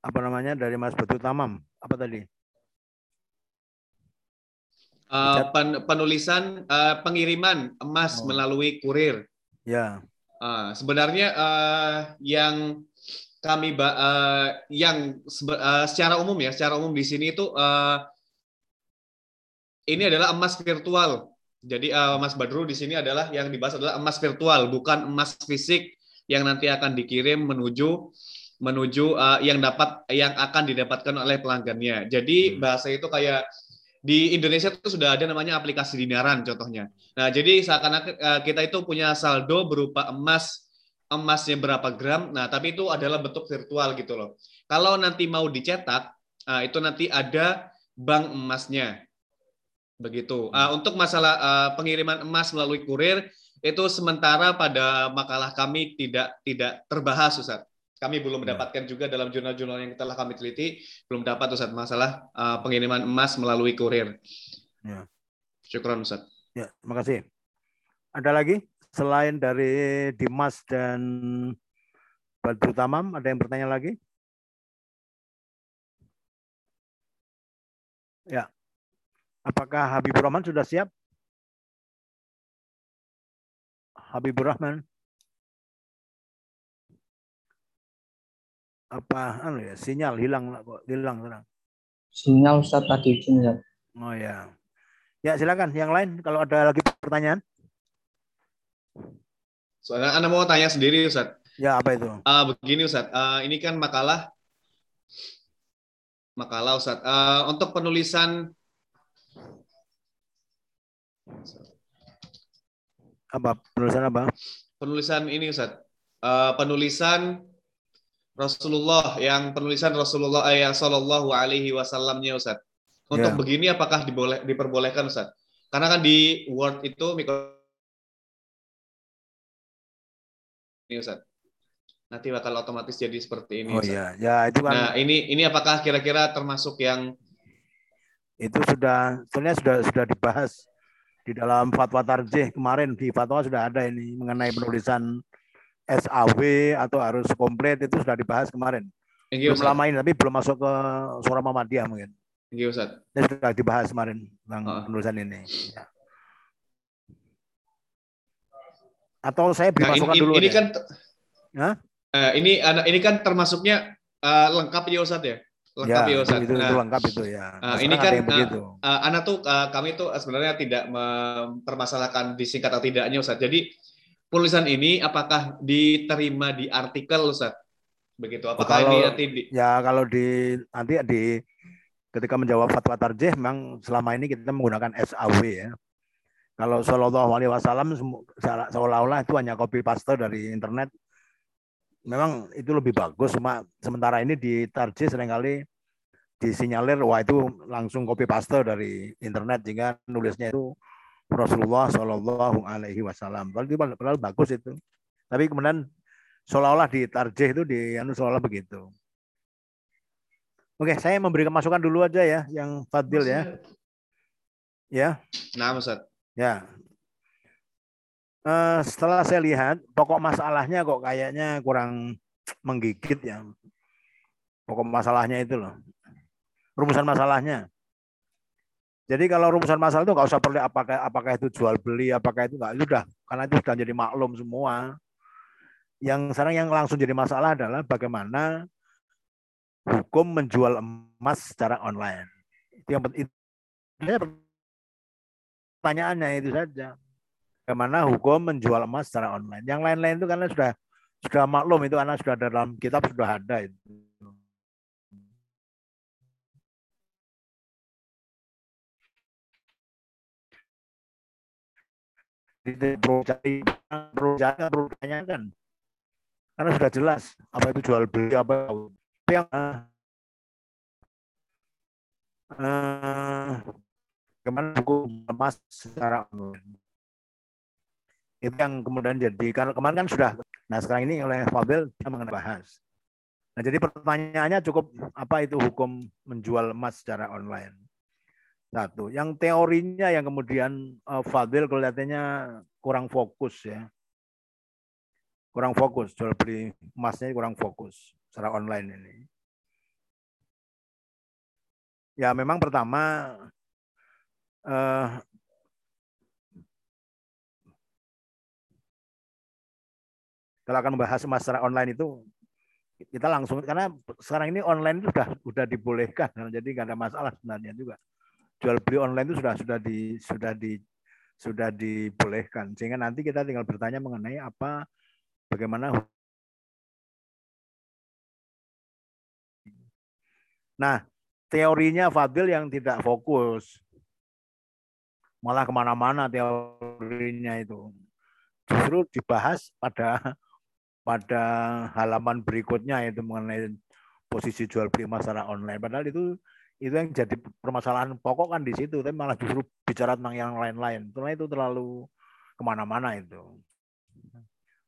C: apa namanya dari Mas Betul Tamam. Apa tadi?
D: Uh, pen, penulisan uh, pengiriman emas oh. melalui kurir.
C: Ya.
D: Uh, sebenarnya uh, yang kami uh, yang uh, secara umum ya, secara umum di sini itu uh, ini adalah emas virtual. Jadi uh, Mas Badru di sini adalah yang dibahas adalah emas virtual, bukan emas fisik yang nanti akan dikirim menuju menuju uh, yang dapat yang akan didapatkan oleh pelanggannya. Jadi hmm. bahasa itu kayak di Indonesia itu sudah ada namanya aplikasi dinaran contohnya. Nah, jadi seakan-akan uh, kita itu punya saldo berupa emas emasnya berapa gram. Nah, tapi itu adalah bentuk virtual gitu loh. Kalau nanti mau dicetak, uh, itu nanti ada bank emasnya. Begitu. Uh, untuk masalah pengiriman emas melalui kurir itu sementara pada makalah kami tidak tidak terbahas Ustaz. Kami belum ya. mendapatkan juga dalam jurnal-jurnal yang telah kami teliti, belum dapat Ustaz masalah uh, pengiriman emas melalui kurir.
C: Ya.
D: Syukron Ustaz.
C: Ya, terima kasih. Ada lagi selain dari Dimas dan Badru Tamam, ada yang bertanya lagi? Ya. Apakah Habibur Rahman sudah siap? Habibur Rahman. Apa anu ya sinyal hilang kok hilang sekarang
A: sinyal Ustaz tadi sinyal
C: oh ya ya silakan yang lain kalau ada lagi pertanyaan?
D: Soalnya anda mau tanya sendiri Ustaz.
C: Ya apa itu?
D: Uh, begini Ustaz. Uh, ini kan makalah. Makalah Ustaz. Uh, untuk penulisan
C: apa penulisan apa?
D: Penulisan ini Ustaz. Uh, penulisan Rasulullah yang penulisan Rasulullah eh, yang Shallallahu Alaihi Wasallamnya Ustaz. Untuk yeah. begini apakah diboleh, diperbolehkan Ustaz? Karena kan di Word itu mikro ini Ustaz. Nanti bakal otomatis jadi seperti ini.
C: Oh iya, ya itu kan.
D: Nah ini ini apakah kira-kira termasuk yang
C: itu sudah sebenarnya sudah sudah dibahas di dalam fatwa tarjih kemarin di fatwa sudah ada ini mengenai penulisan SAW atau harus komplit itu sudah dibahas kemarin. You, belum lama ini, tapi belum masuk ke suara Muhammadiyah mungkin.
D: Thank Ustaz.
C: Ini sudah dibahas kemarin tentang uh. penulisan ini. Ya. Atau saya beri nah, masukan
D: ini,
C: dulu.
D: Ini
C: aja.
D: kan, uh, ini ini kan termasuknya uh, lengkap ya Ustaz ya lengkap ya, ya Ustaz.
C: Itu, nah, itu lengkap itu ya.
D: Uh, ini kan uh, uh, anak tuh uh, kami tuh sebenarnya tidak mempermasalahkan disingkat atau tidaknya Ustaz. Jadi penulisan ini apakah diterima di artikel Ustaz? Begitu. Apakah
C: kalau,
D: ini nanti di...
C: Ya kalau di nanti di ketika menjawab fatwa tarjih memang selama ini kita menggunakan SAW ya. Kalau Shallallahu Alaihi Wasallam seolah-olah itu hanya copy paste dari internet. Memang itu lebih bagus, cuma sementara ini di tarjih sering kali disinyalir wah itu langsung copy paste dari internet sehingga nulisnya itu Rasulullah Shallallahu Alaihi Wasallam. Padahal bagus itu. Tapi kemudian seolah-olah di tarjih itu di anu seolah begitu. Oke, saya memberikan masukan dulu aja ya, yang Fadil ya. Ya.
D: Nah, Ustaz.
C: Ya. Uh, setelah saya lihat pokok masalahnya kok kayaknya kurang menggigit ya. Pokok masalahnya itu loh. Rumusan masalahnya. Jadi kalau rumusan masalah itu nggak usah perlu apakah apakah itu jual beli, apakah itu nggak itu sudah karena itu sudah jadi maklum semua. Yang sekarang yang langsung jadi masalah adalah bagaimana hukum menjual emas secara online. Itu yang penting. Pertanyaannya itu saja. Bagaimana hukum menjual emas secara online? Yang lain-lain itu karena sudah sudah maklum itu karena sudah dalam kitab sudah ada itu. Perlu cari perlu cari perlu tanyakan karena sudah jelas apa itu jual beli apa yang uh, ke mana buku emas secara online. Itu yang kemudian jadi karena kemarin kan sudah nah sekarang ini oleh Fabel dia mengenai bahas. Nah jadi pertanyaannya cukup apa itu hukum menjual emas secara online satu. Yang teorinya yang kemudian uh, Fadil kelihatannya kurang fokus ya. Kurang fokus, jual beli emasnya kurang fokus secara online ini. Ya memang pertama uh, kalau akan membahas secara online itu kita langsung karena sekarang ini online itu sudah sudah dibolehkan jadi nggak ada masalah sebenarnya juga jual beli online itu sudah sudah di sudah di sudah dibolehkan sehingga nanti kita tinggal bertanya mengenai apa bagaimana Nah, teorinya Fadil yang tidak fokus. Malah ke mana-mana teorinya itu. Justru dibahas pada pada halaman berikutnya itu mengenai posisi jual beli masalah online. Padahal itu itu yang jadi permasalahan pokok kan di situ tapi malah justru bicara tentang yang lain-lain. Karena itu terlalu ke mana-mana itu.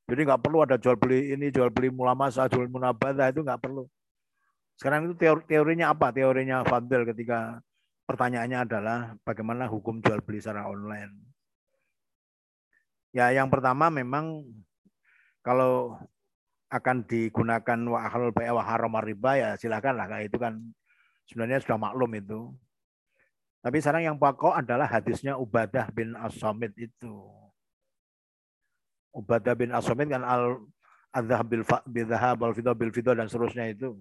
C: Jadi nggak perlu ada jual beli ini jual beli mulamasa jual munabadah itu nggak perlu. Sekarang itu teori, teorinya apa? Teorinya Fadil ketika pertanyaannya adalah bagaimana hukum jual beli secara online. Ya yang pertama memang kalau akan digunakan wa ahlul wa haram riba ya silakan lah kayak itu kan Sebenarnya sudah maklum itu. Tapi sekarang yang pokok adalah hadisnya Ubadah bin As-Samit itu. Ubadah bin As-Samit kan al adzhab bil bidhahab wal fiddah bil fiddah dan seterusnya itu.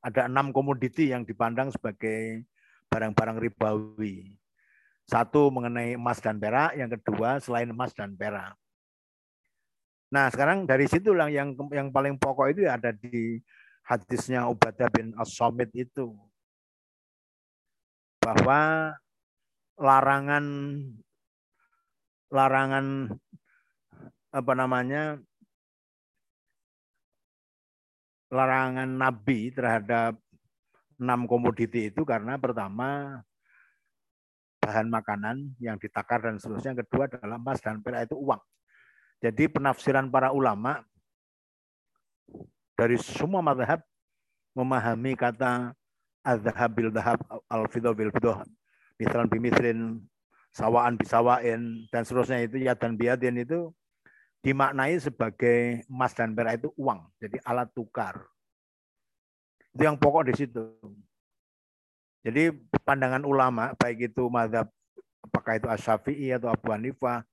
C: Ada enam komoditi yang dipandang sebagai barang-barang ribawi. Satu mengenai emas dan perak, yang kedua selain emas dan perak. Nah, sekarang dari situ yang yang paling pokok itu ada di hadisnya Ubadah bin As-Samit itu bahwa larangan larangan apa namanya larangan Nabi terhadap enam komoditi itu karena pertama bahan makanan yang ditakar dan seterusnya. Yang kedua adalah emas dan perak itu uang. Jadi penafsiran para ulama dari semua madhab memahami kata azhab bil dahab al fiddah bil fiddah misran bimisrin sawaan bisawain dan seterusnya itu ya dan biadin itu dimaknai sebagai emas dan perak itu uang jadi alat tukar. Itu yang pokok di situ. Jadi pandangan ulama baik itu madhab apakah itu Asyafi'i atau Abu Hanifah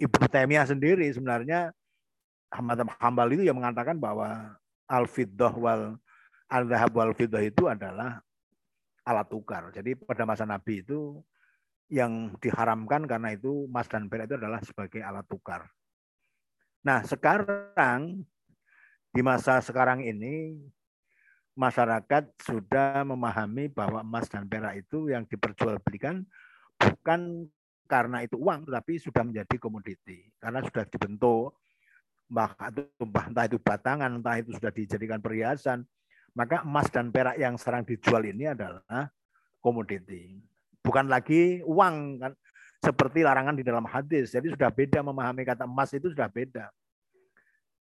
C: Ibnu Taimiyah sendiri sebenarnya Ahmad Hambal itu yang mengatakan bahwa al-fiddah wal al-dhahab wal itu adalah alat tukar. Jadi pada masa Nabi itu yang diharamkan karena itu emas dan perak itu adalah sebagai alat tukar. Nah, sekarang di masa sekarang ini masyarakat sudah memahami bahwa emas dan perak itu yang diperjualbelikan bukan karena itu uang, tetapi sudah menjadi komoditi. Karena sudah dibentuk entah itu batangan, entah itu sudah dijadikan perhiasan, maka emas dan perak yang sekarang dijual ini adalah komoditi. Bukan lagi uang kan seperti larangan di dalam hadis. Jadi sudah beda memahami kata emas itu sudah beda.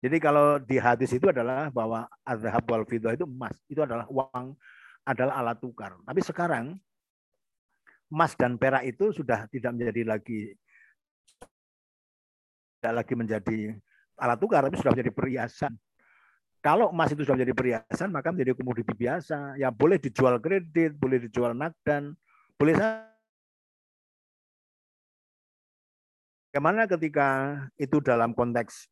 C: Jadi kalau di hadis itu adalah bahwa azhab wal itu emas, itu adalah uang, adalah alat tukar. Tapi sekarang emas dan perak itu sudah tidak menjadi lagi tidak lagi menjadi alat tukar, tapi sudah menjadi perhiasan. Kalau emas itu sudah menjadi perhiasan, maka menjadi komoditi biasa. Ya boleh dijual kredit, boleh dijual nakdan, boleh Bagaimana ketika itu dalam konteks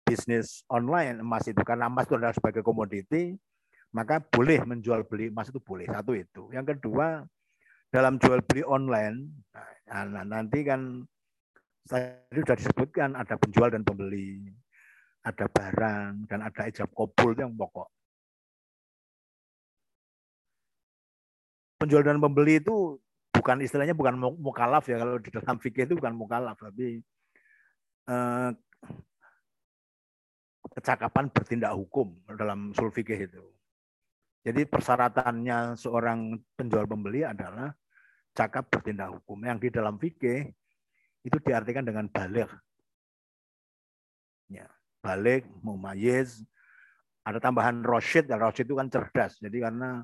C: bisnis online emas itu karena emas itu adalah sebagai komoditi, maka boleh menjual beli emas itu boleh. Satu itu. Yang kedua, dalam jual beli online, nah, nanti kan tadi sudah disebutkan ada penjual dan pembeli, ada barang dan ada ijab kabul yang pokok. Penjual dan pembeli itu bukan istilahnya bukan mukalaf ya kalau di dalam fikih itu bukan mukalaf tapi eh, kecakapan bertindak hukum dalam sul fikih itu. Jadi persyaratannya seorang penjual pembeli adalah cakap bertindak hukum. Yang di dalam fikih itu diartikan dengan balik. Ya, balik, mumayyiz, ada tambahan roshid, ya, roshid itu kan cerdas. Jadi karena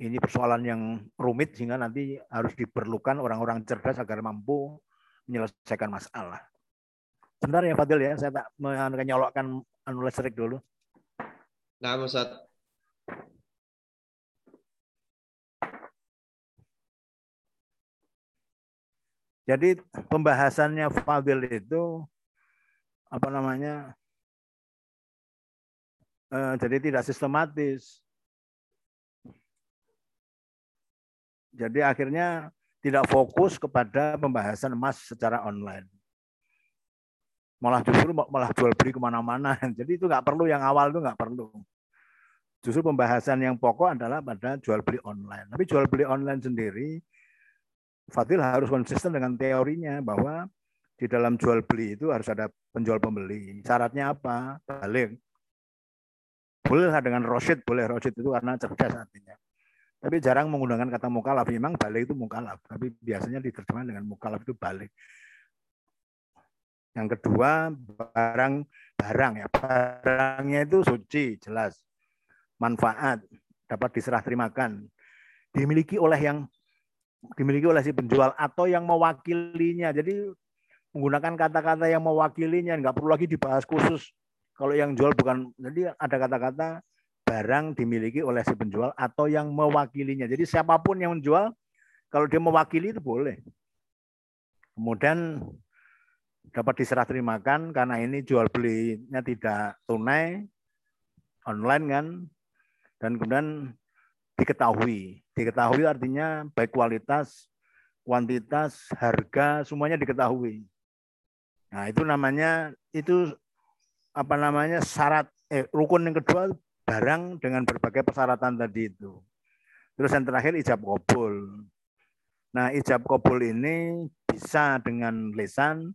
C: ini persoalan yang rumit sehingga nanti harus diperlukan orang-orang cerdas agar mampu menyelesaikan masalah. Sebentar ya Fadil ya, saya tak menyolokkan anu listrik dulu.
D: Nah, Ustaz.
C: Jadi pembahasannya Fadil itu apa namanya? Eh, jadi tidak sistematis. Jadi akhirnya tidak fokus kepada pembahasan emas secara online. Malah justru malah jual beli ke mana-mana. [laughs] Jadi itu nggak perlu yang awal itu nggak perlu. Justru pembahasan yang pokok adalah pada jual beli online. Tapi jual beli online sendiri Fadil harus konsisten dengan teorinya bahwa di dalam jual beli itu harus ada penjual pembeli. Syaratnya apa? Balik. Boleh dengan rosid, boleh rosid itu karena cerdas artinya. Tapi jarang menggunakan kata mukalaf. Memang balik itu mukalaf, tapi biasanya diterjemahkan dengan mukalaf itu balik. Yang kedua, barang barang ya. Barangnya itu suci, jelas. Manfaat, dapat diserah terimakan. Dimiliki oleh yang dimiliki oleh si penjual atau yang mewakilinya. Jadi menggunakan kata-kata yang mewakilinya, nggak perlu lagi dibahas khusus. Kalau yang jual bukan, jadi ada kata-kata barang dimiliki oleh si penjual atau yang mewakilinya. Jadi siapa pun yang menjual, kalau dia mewakili itu boleh. Kemudian dapat diserah terimakan karena ini jual belinya tidak tunai, online kan, dan kemudian diketahui. Diketahui artinya baik kualitas, kuantitas, harga semuanya diketahui. Nah, itu namanya itu apa namanya syarat eh, rukun yang kedua barang dengan berbagai persyaratan tadi itu. Terus yang terakhir ijab kabul. Nah, ijab kabul ini bisa dengan lisan,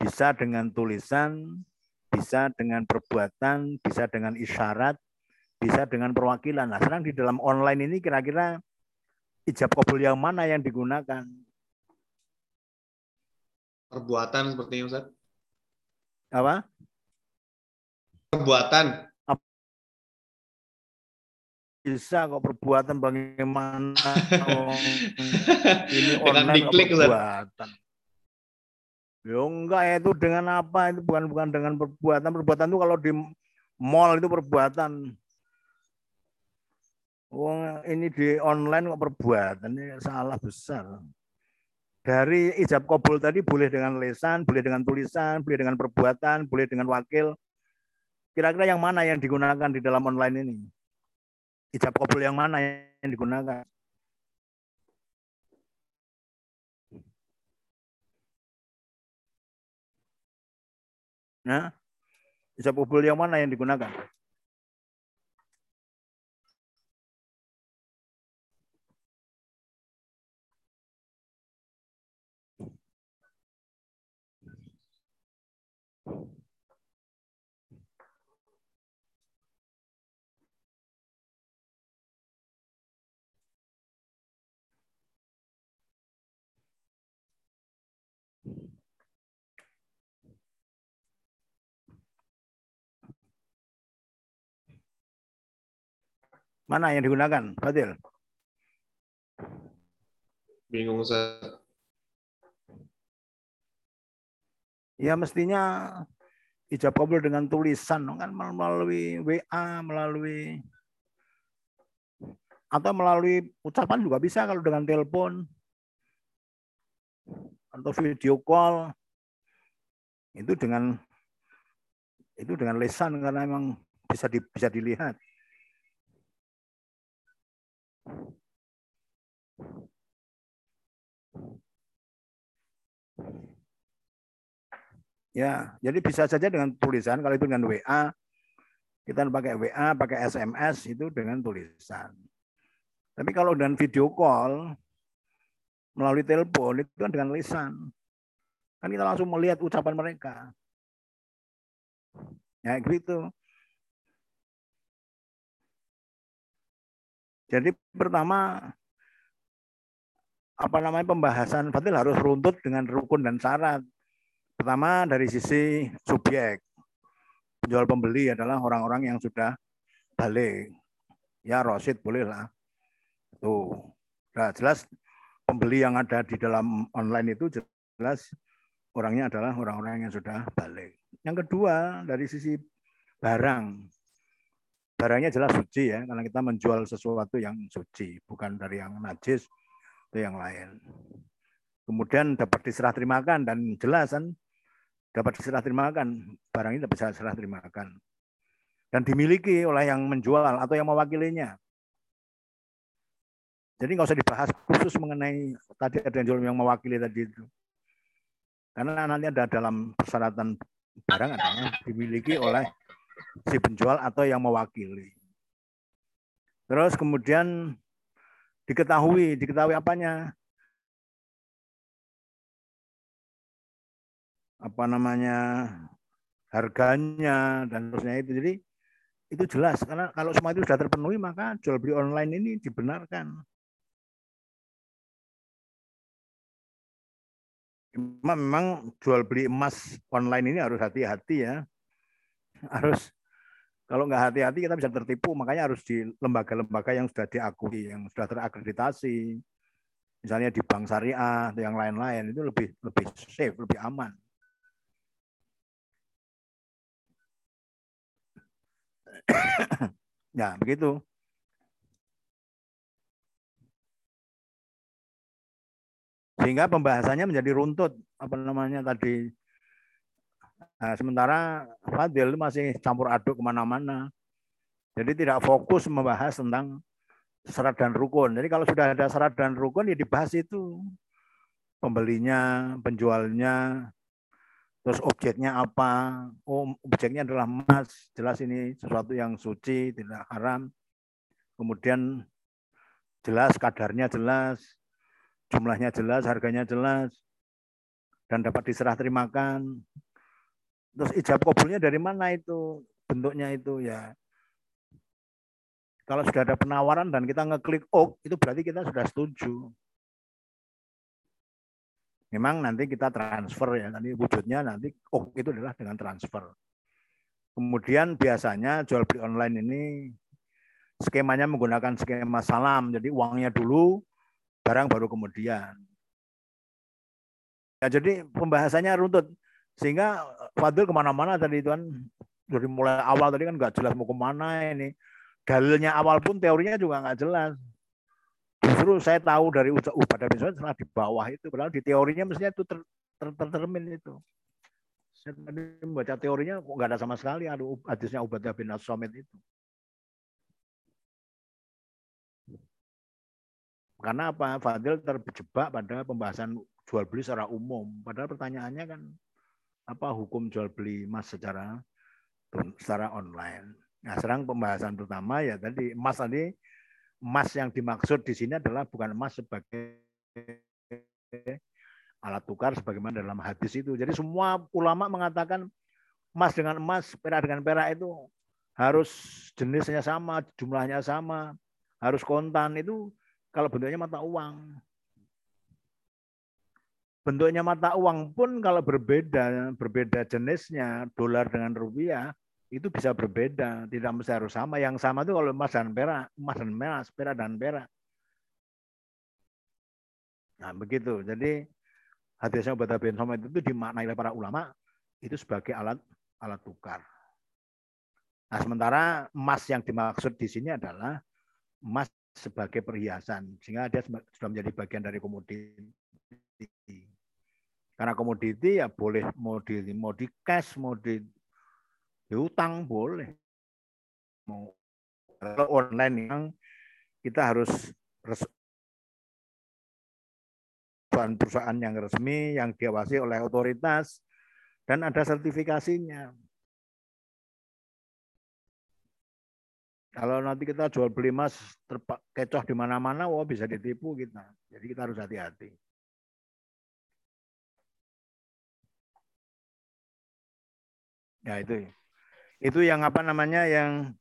C: bisa dengan tulisan, bisa dengan perbuatan, bisa dengan isyarat, bisa dengan perwakilan. Nah, sekarang di dalam online ini kira-kira ijab kabul yang mana yang digunakan?
D: Perbuatan sepertinya Ustaz.
C: Apa?
D: Perbuatan.
C: Bisa kok perbuatan bagaimana? [laughs] ini
D: online diklik,
C: perbuatan. Ya enggak itu dengan apa? Itu bukan bukan dengan perbuatan. Perbuatan itu kalau di mall itu perbuatan. Wong ini di online kok perbuatan ini salah besar. Dari ijab kabul tadi boleh dengan lesan, boleh dengan tulisan, boleh dengan perbuatan, boleh dengan wakil. Kira-kira yang mana yang digunakan di dalam online ini? Ijab kabul yang mana yang digunakan? Nah, ijab kabul yang mana yang digunakan? Mana yang digunakan, Fadil?
D: Bingung, Ustaz.
C: Ya mestinya ijab kabul dengan tulisan kan melalui WA, melalui atau melalui ucapan juga bisa kalau dengan telepon atau video call itu dengan itu dengan lesan karena memang bisa di, bisa dilihat. Ya, jadi bisa saja dengan tulisan kalau itu dengan WA kita pakai WA, pakai SMS itu dengan tulisan. Tapi kalau dengan video call melalui telepon itu kan dengan lisan. Kan kita langsung melihat ucapan mereka. Ya gitu. Jadi pertama apa namanya pembahasan Fadil harus runtut dengan rukun dan syarat. Pertama dari sisi subjek. Penjual pembeli adalah orang-orang yang sudah balik. Ya Rosid bolehlah. Tuh. Nah, jelas pembeli yang ada di dalam online itu jelas orangnya adalah orang-orang yang sudah balik. Yang kedua dari sisi barang barangnya jelas suci ya, karena kita menjual sesuatu yang suci, bukan dari yang najis atau yang lain. Kemudian dapat diserah terimakan dan jelas kan dapat diserah terimakan, barang ini bisa diserah terimakan. Dan dimiliki oleh yang menjual atau yang mewakilinya. Jadi nggak usah dibahas khusus mengenai tadi ada yang jual yang mewakili tadi itu. Karena nanti ada dalam persyaratan barang adalah dimiliki oleh si penjual atau yang mewakili. Terus kemudian diketahui, diketahui apanya? Apa namanya? harganya dan terusnya itu. Jadi itu jelas karena kalau semua itu sudah terpenuhi maka jual beli online ini dibenarkan. Memang jual beli emas online ini harus hati-hati ya. Harus kalau nggak hati-hati kita bisa tertipu, makanya harus di lembaga-lembaga yang sudah diakui, yang sudah terakreditasi. Misalnya di bank syariah atau yang lain-lain itu lebih lebih safe, lebih aman. [coughs] ya, begitu. Sehingga pembahasannya menjadi runtut, apa namanya tadi Nah, sementara Fadil masih campur aduk ke mana-mana. Jadi tidak fokus membahas tentang syarat dan rukun. Jadi kalau sudah ada syarat dan rukun ya dibahas itu. Pembelinya, penjualnya, terus objeknya apa. Oh, objeknya adalah emas. Jelas ini sesuatu yang suci, tidak haram. Kemudian jelas kadarnya jelas, jumlahnya jelas, harganya jelas, dan dapat diserah terimakan. Terus ijab kabulnya dari mana itu? Bentuknya itu ya. Kalau sudah ada penawaran dan kita ngeklik OK, itu berarti kita sudah setuju. Memang nanti kita transfer ya, nanti wujudnya nanti OK itu adalah dengan transfer. Kemudian biasanya jual beli online ini skemanya menggunakan skema salam, jadi uangnya dulu, barang baru kemudian. Ya, jadi pembahasannya runtut. Sehingga Fadil ke mana-mana tadi itu kan dari mulai awal tadi kan nggak jelas mau ke mana ini. Dalilnya awal pun teorinya juga nggak jelas. Justru saya tahu dari Ubadah bin Somit setelah di bawah itu. Padahal di teorinya mestinya itu ter, ter, itu. Saya tadi membaca teorinya kok nggak ada sama sekali ada hadisnya Ubadah bin Somit itu. Karena apa? Fadil terjebak pada pembahasan jual beli secara umum. Padahal pertanyaannya kan apa hukum jual beli emas secara secara online. Nah, sekarang pembahasan pertama ya tadi emas tadi emas yang dimaksud di sini adalah bukan emas sebagai alat tukar sebagaimana dalam hadis itu. Jadi semua ulama mengatakan emas dengan emas, perak dengan perak itu harus jenisnya sama, jumlahnya sama, harus kontan itu kalau bentuknya mata uang bentuknya mata uang pun kalau berbeda, berbeda jenisnya, dolar dengan rupiah, itu bisa berbeda. Tidak mesti harus sama. Yang sama itu kalau emas dan perak, emas dan emas, perak dan perak. Nah, begitu. Jadi hadisnya Ubadah bin Somad itu dimaknai oleh para ulama itu sebagai alat alat tukar. Nah, sementara emas yang dimaksud di sini adalah emas sebagai perhiasan, sehingga dia sudah menjadi bagian dari komoditi. Karena komoditi ya boleh mau di mau di cash, mau di, di utang boleh. Mau kalau online yang kita harus perusahaan-perusahaan yang resmi, yang diawasi oleh otoritas, dan ada sertifikasinya. Kalau nanti kita jual beli emas terkecoh di mana-mana, wah bisa ditipu kita. Jadi kita harus hati-hati. Ya itu. Itu yang apa namanya yang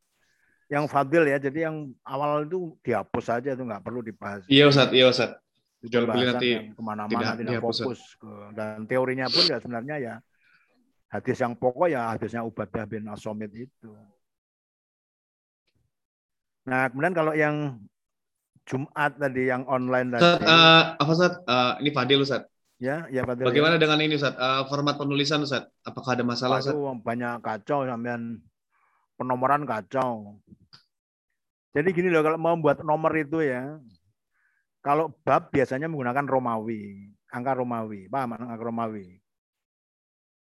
C: yang fadil ya. Jadi yang awal itu dihapus saja itu nggak perlu dibahas.
D: Iya Ustaz, iya Ustaz.
C: Jual beli nanti ke mana-mana tidak, tidak fokus ke, dan teorinya pun ya sebenarnya ya hadis yang pokok ya hadisnya Ubadah bin Asomit itu. Nah kemudian kalau yang Jumat tadi yang online tadi. Ustaz,
D: uh, apa Ustaz? Uh, ini Fadil Ustaz.
C: Ya, ya Fadil.
D: Bagaimana ya. dengan ini Ustaz? Uh, format penulisan Ustaz? Apakah ada masalah Ustaz?
C: banyak kacau sampean penomoran kacau. Jadi gini loh kalau mau buat nomor itu ya, kalau bab biasanya menggunakan Romawi, angka Romawi, paham angka Romawi?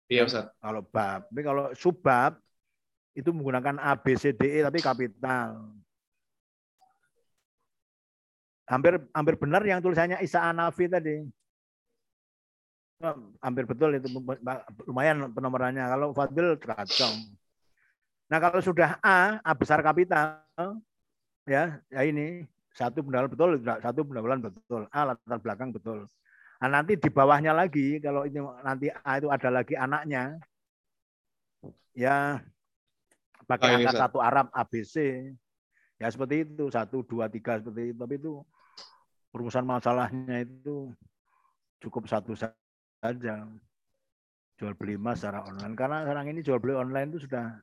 D: Iya Ustaz.
C: Kalau bab, tapi kalau subbab itu menggunakan A, B, C, D, E tapi kapital. Hampir hampir benar yang tulisannya Isa Anafi tadi hampir betul itu lumayan penomorannya. Kalau Fadil kacau. Nah kalau sudah A, A besar kapital, ya, ya ini satu pendalaman betul, satu pendalaman betul, A latar belakang betul. Nah, nanti di bawahnya lagi, kalau ini nanti A itu ada lagi anaknya, ya pakai oh, angka satu Arab ABC, ya seperti itu satu dua tiga seperti itu. Tapi itu perumusan masalahnya itu cukup satu saja. Jual beli emas secara online. Karena sekarang ini jual beli online itu sudah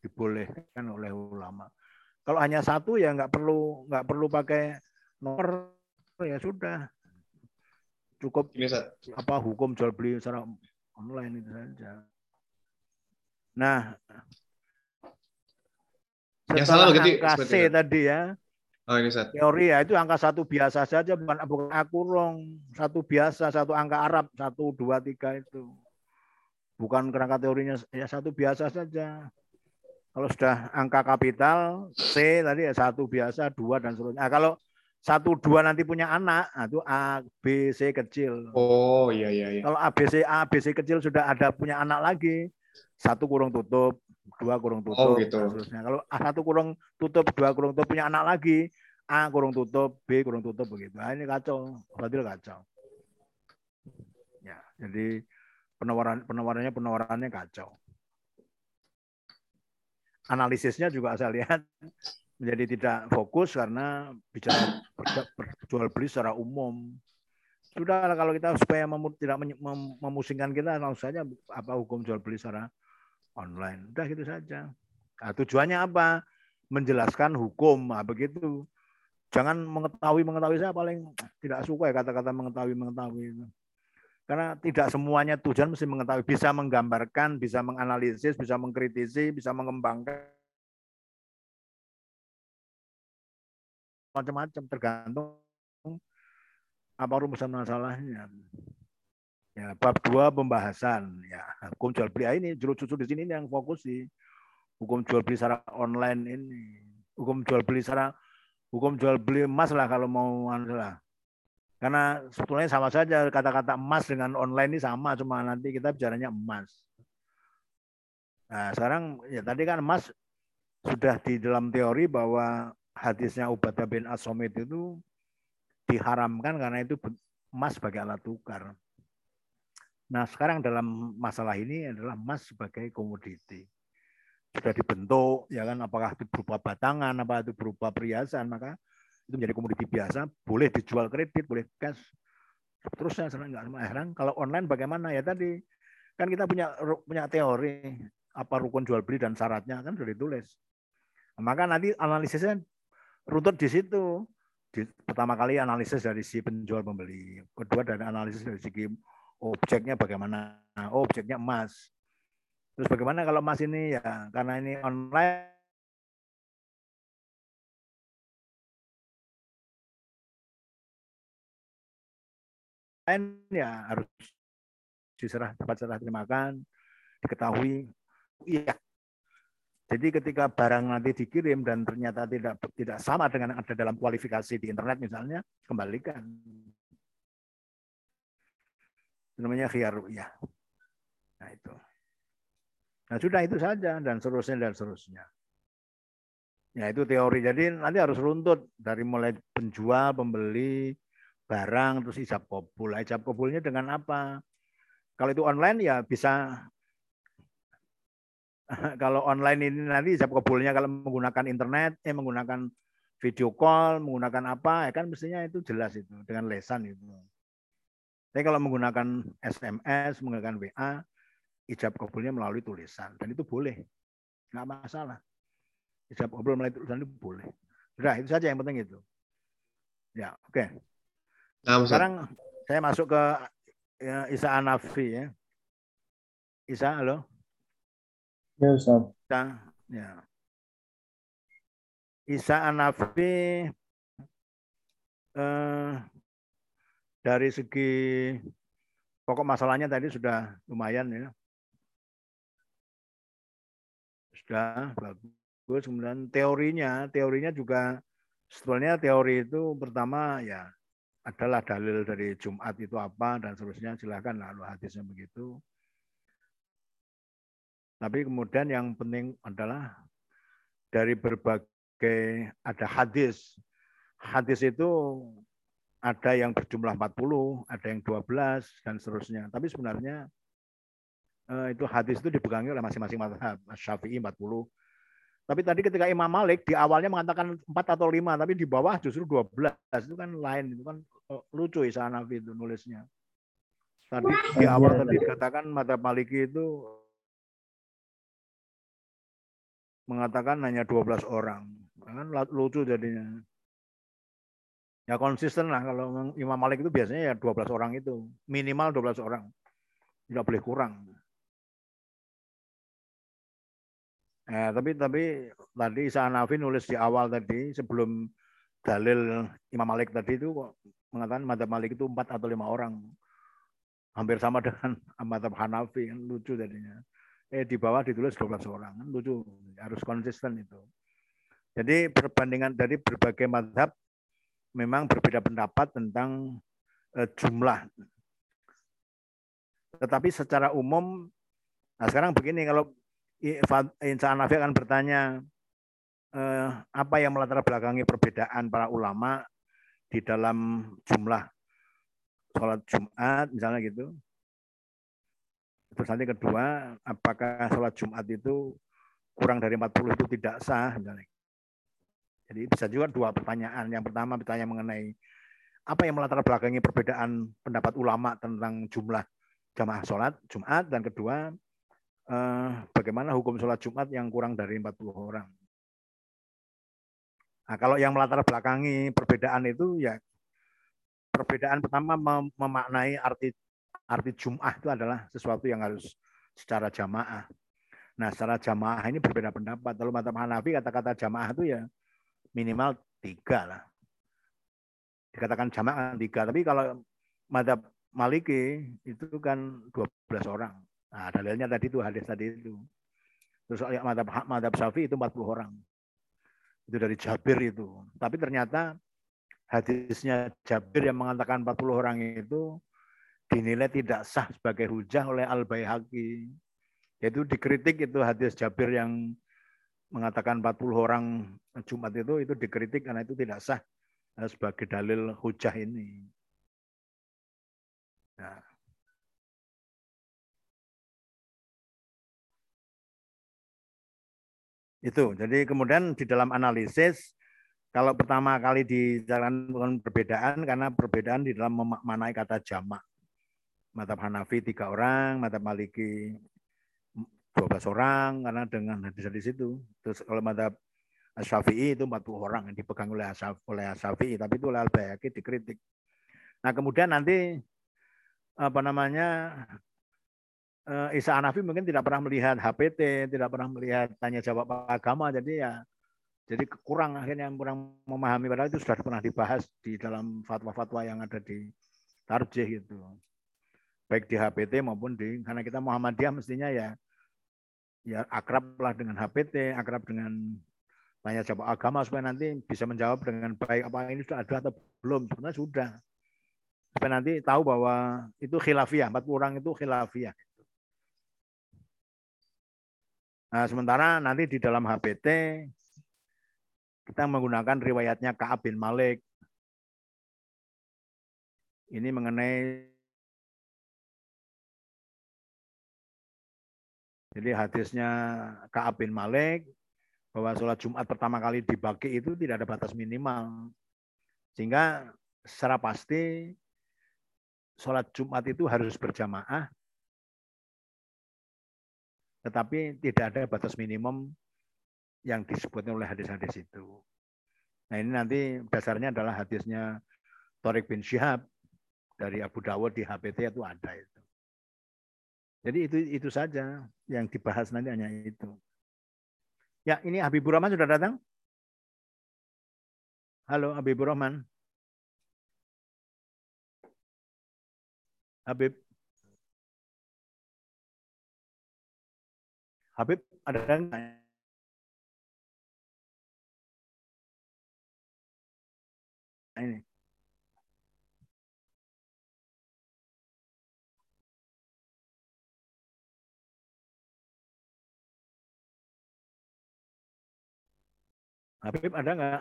C: dibolehkan oleh ulama. Kalau hanya satu ya nggak perlu nggak perlu pakai nomor ya sudah. Cukup ini, apa hukum jual beli secara online itu saja. Nah,
D: yang salah begitu
C: C tadi ya,
D: Oh ini Ustaz.
C: Teori ya itu angka satu biasa saja bukan bukan akurong satu biasa satu angka Arab satu dua tiga itu bukan kerangka teorinya ya satu biasa saja. Kalau sudah angka kapital C tadi ya satu biasa dua dan seterusnya. Nah, kalau satu dua nanti punya anak, nah itu A B C kecil.
D: Oh iya iya. iya.
C: Kalau A B C A B C kecil sudah ada punya anak lagi, satu kurung tutup, dua kurung tutup. Oh, gitu. Seterusnya. Kalau A satu kurung tutup, dua kurung tutup punya anak lagi, A kurung tutup, B kurung tutup begitu. Nah, ini kacau, berarti kacau. Ya, jadi penawaran penawarannya penawarannya kacau. Analisisnya juga saya lihat menjadi tidak fokus karena bicara jual beli secara umum. Sudah kalau kita supaya mem, tidak mem, memusingkan kita langsung saja apa hukum jual beli secara online. Udah gitu saja. Nah, tujuannya apa? Menjelaskan hukum, nah, begitu. Jangan mengetahui mengetahui saya paling tidak suka ya kata-kata mengetahui mengetahui itu. Karena tidak semuanya tujuan mesti mengetahui, bisa menggambarkan, bisa menganalisis, bisa mengkritisi, bisa mengembangkan macam-macam tergantung apa rumusan masalahnya. Ya, bab dua pembahasan. Ya hukum jual beli. Ah, ini juru susu di sini ini yang fokus sih. Hukum jual beli secara online ini. Hukum jual beli secara hukum jual beli emas lah kalau mau lah. Karena sebetulnya sama saja kata-kata emas dengan online ini sama. Cuma nanti kita bicaranya emas. Nah sekarang ya tadi kan emas sudah di dalam teori bahwa hadisnya Ubadah bin Asomit itu diharamkan karena itu emas sebagai alat tukar Nah, sekarang dalam masalah ini adalah emas sebagai komoditi. Sudah dibentuk, ya kan, apakah itu berupa batangan, apa itu berupa perhiasan, maka itu menjadi komoditi biasa, boleh dijual kredit, boleh cash. Terusnya sebenarnya nggak heran. Kalau online bagaimana ya tadi kan kita punya punya teori apa rukun jual beli dan syaratnya kan sudah ditulis. Maka nanti analisisnya runtut di situ. Di, pertama kali analisis dari si penjual pembeli, kedua dari analisis dari segi objeknya bagaimana? Oh, objeknya emas. Terus bagaimana kalau emas ini? Ya karena ini online. Ya harus diserah dapat serah terimakan diketahui. Iya. Jadi ketika barang nanti dikirim dan ternyata tidak tidak sama dengan yang ada dalam kualifikasi di internet misalnya kembalikan namanya khiyar ru'yah. Nah itu. Nah sudah itu saja dan seterusnya dan seterusnya. Ya itu teori. Jadi nanti harus runtut dari mulai penjual, pembeli, barang, terus ijab kabul. Nah, ijab kabulnya dengan apa? Kalau itu online ya bisa [laughs] kalau online ini nanti ijab kabulnya kalau menggunakan internet, eh menggunakan video call, menggunakan apa, ya kan mestinya itu jelas itu dengan lesan itu. Tapi kalau menggunakan SMS, menggunakan WA, ijab kabulnya melalui tulisan dan itu boleh, nggak masalah. Ijab kabul melalui tulisan itu boleh. Sudah itu saja yang penting itu. Ya, oke. Okay. Nah, Sekarang saya masuk ke ya, Isa Anafi ya. Isa, halo.
A: Ya, Ustaz.
C: Isa, ya. Isa Anafi eh, dari segi pokok masalahnya tadi sudah lumayan ya. Sudah bagus. Kemudian teorinya, teorinya juga sebetulnya teori itu pertama ya adalah dalil dari Jumat itu apa dan seterusnya silahkan lalu hadisnya begitu. Tapi kemudian yang penting adalah dari berbagai ada hadis. Hadis itu ada yang berjumlah 40, ada yang 12 dan seterusnya. Tapi sebenarnya eh, itu hadis itu dipegangi oleh masing-masing mazhab. Syafi'i 40, tapi tadi ketika Imam Malik di awalnya mengatakan 4 atau 5, tapi di bawah justru 12. Itu kan lain, itu kan oh, lucu Isa Hanafi itu nulisnya. Tadi di awal tadi dikatakan mata Maliki itu mengatakan hanya 12 orang. Kan lucu jadinya. Ya konsisten lah kalau Imam Malik itu biasanya ya 12 orang itu. Minimal 12 orang. Tidak boleh kurang. Eh, tapi tapi tadi Sa'anafi nulis di awal tadi sebelum dalil Imam Malik tadi itu mengatakan madhab Malik itu empat atau lima orang. Hampir sama [laughs] dengan madhab Hanafi. Kan lucu tadinya. Eh di bawah ditulis 12 orang. Kan lucu. Harus konsisten itu. Jadi perbandingan dari berbagai madhab memang berbeda pendapat tentang eh, jumlah. Tetapi secara umum, nah sekarang begini, kalau Insan Nafi akan bertanya eh, apa yang melatar belakangi perbedaan para ulama di dalam jumlah sholat Jumat misalnya gitu. Terus nanti kedua, apakah sholat Jumat itu kurang dari 40 itu tidak sah misalnya. Jadi bisa juga dua pertanyaan. Yang pertama bertanya mengenai apa yang melatar belakangi perbedaan pendapat ulama tentang jumlah jamaah sholat Jumat dan kedua eh, bagaimana hukum sholat Jumat yang kurang dari 40 orang. Nah, kalau yang melatar belakangi perbedaan itu ya perbedaan pertama mem memaknai arti arti Jum'ah itu adalah sesuatu yang harus secara jamaah. Nah, secara jamaah ini berbeda pendapat. Kalau mata Hanafi kata-kata jamaah itu ya minimal tiga lah. Dikatakan jamaah tiga. Tapi kalau mata Maliki itu kan 12 orang. Nah, dalilnya tadi itu hadis tadi itu. Terus madhab, madhab Syafi'i itu 40 orang. Itu dari Jabir itu. Tapi ternyata hadisnya Jabir yang mengatakan 40 orang itu dinilai tidak sah sebagai hujah oleh Al-Baihaqi. Yaitu dikritik itu hadis Jabir yang mengatakan 40 orang Jumat itu itu dikritik karena itu tidak sah sebagai dalil hujah ini. Nah, Itu. Jadi kemudian di dalam analisis kalau pertama kali dijalankan perbedaan karena perbedaan di dalam memaknai kata jamak. Madhab Hanafi tiga orang, Madhab Maliki 12 orang karena dengan hadis di situ. Terus kalau Madhab Syafi'i itu 40 orang yang dipegang oleh oleh Syafi'i, tapi itu oleh Al-Bayhaqi dikritik. Nah, kemudian nanti apa namanya uh, Isa Hanafi mungkin tidak pernah melihat HPT, tidak pernah melihat tanya jawab agama, jadi ya jadi kurang akhirnya kurang memahami padahal itu sudah pernah dibahas di dalam fatwa-fatwa yang ada di Tarjih gitu. Baik di HPT maupun di karena kita Muhammadiyah mestinya ya ya akrab lah dengan HPT, akrab dengan tanya jawab agama supaya nanti bisa menjawab dengan baik apa ini sudah ada atau belum. Sebenarnya sudah. supaya nanti tahu bahwa itu khilafiyah, empat orang itu khilafiyah. Nah, sementara nanti di dalam HBT kita menggunakan riwayatnya Ka'ab bin Malik. Ini mengenai Jadi hadisnya Ka'ab bin Malik bahwa sholat Jumat pertama kali dibagi itu tidak ada batas minimal. Sehingga secara pasti sholat Jumat itu harus berjamaah, tetapi tidak ada batas minimum yang disebutkan oleh hadis-hadis itu. Nah ini nanti dasarnya adalah hadisnya Torik bin Syihab dari Abu Dawud di HPT itu ada itu. Jadi itu itu saja yang dibahas nanti hanya itu. Ya, ini Habibur Rahman sudah datang? Halo Habibur Rahman. Habib. Habib ada enggak? Ini. Habib ada nggak?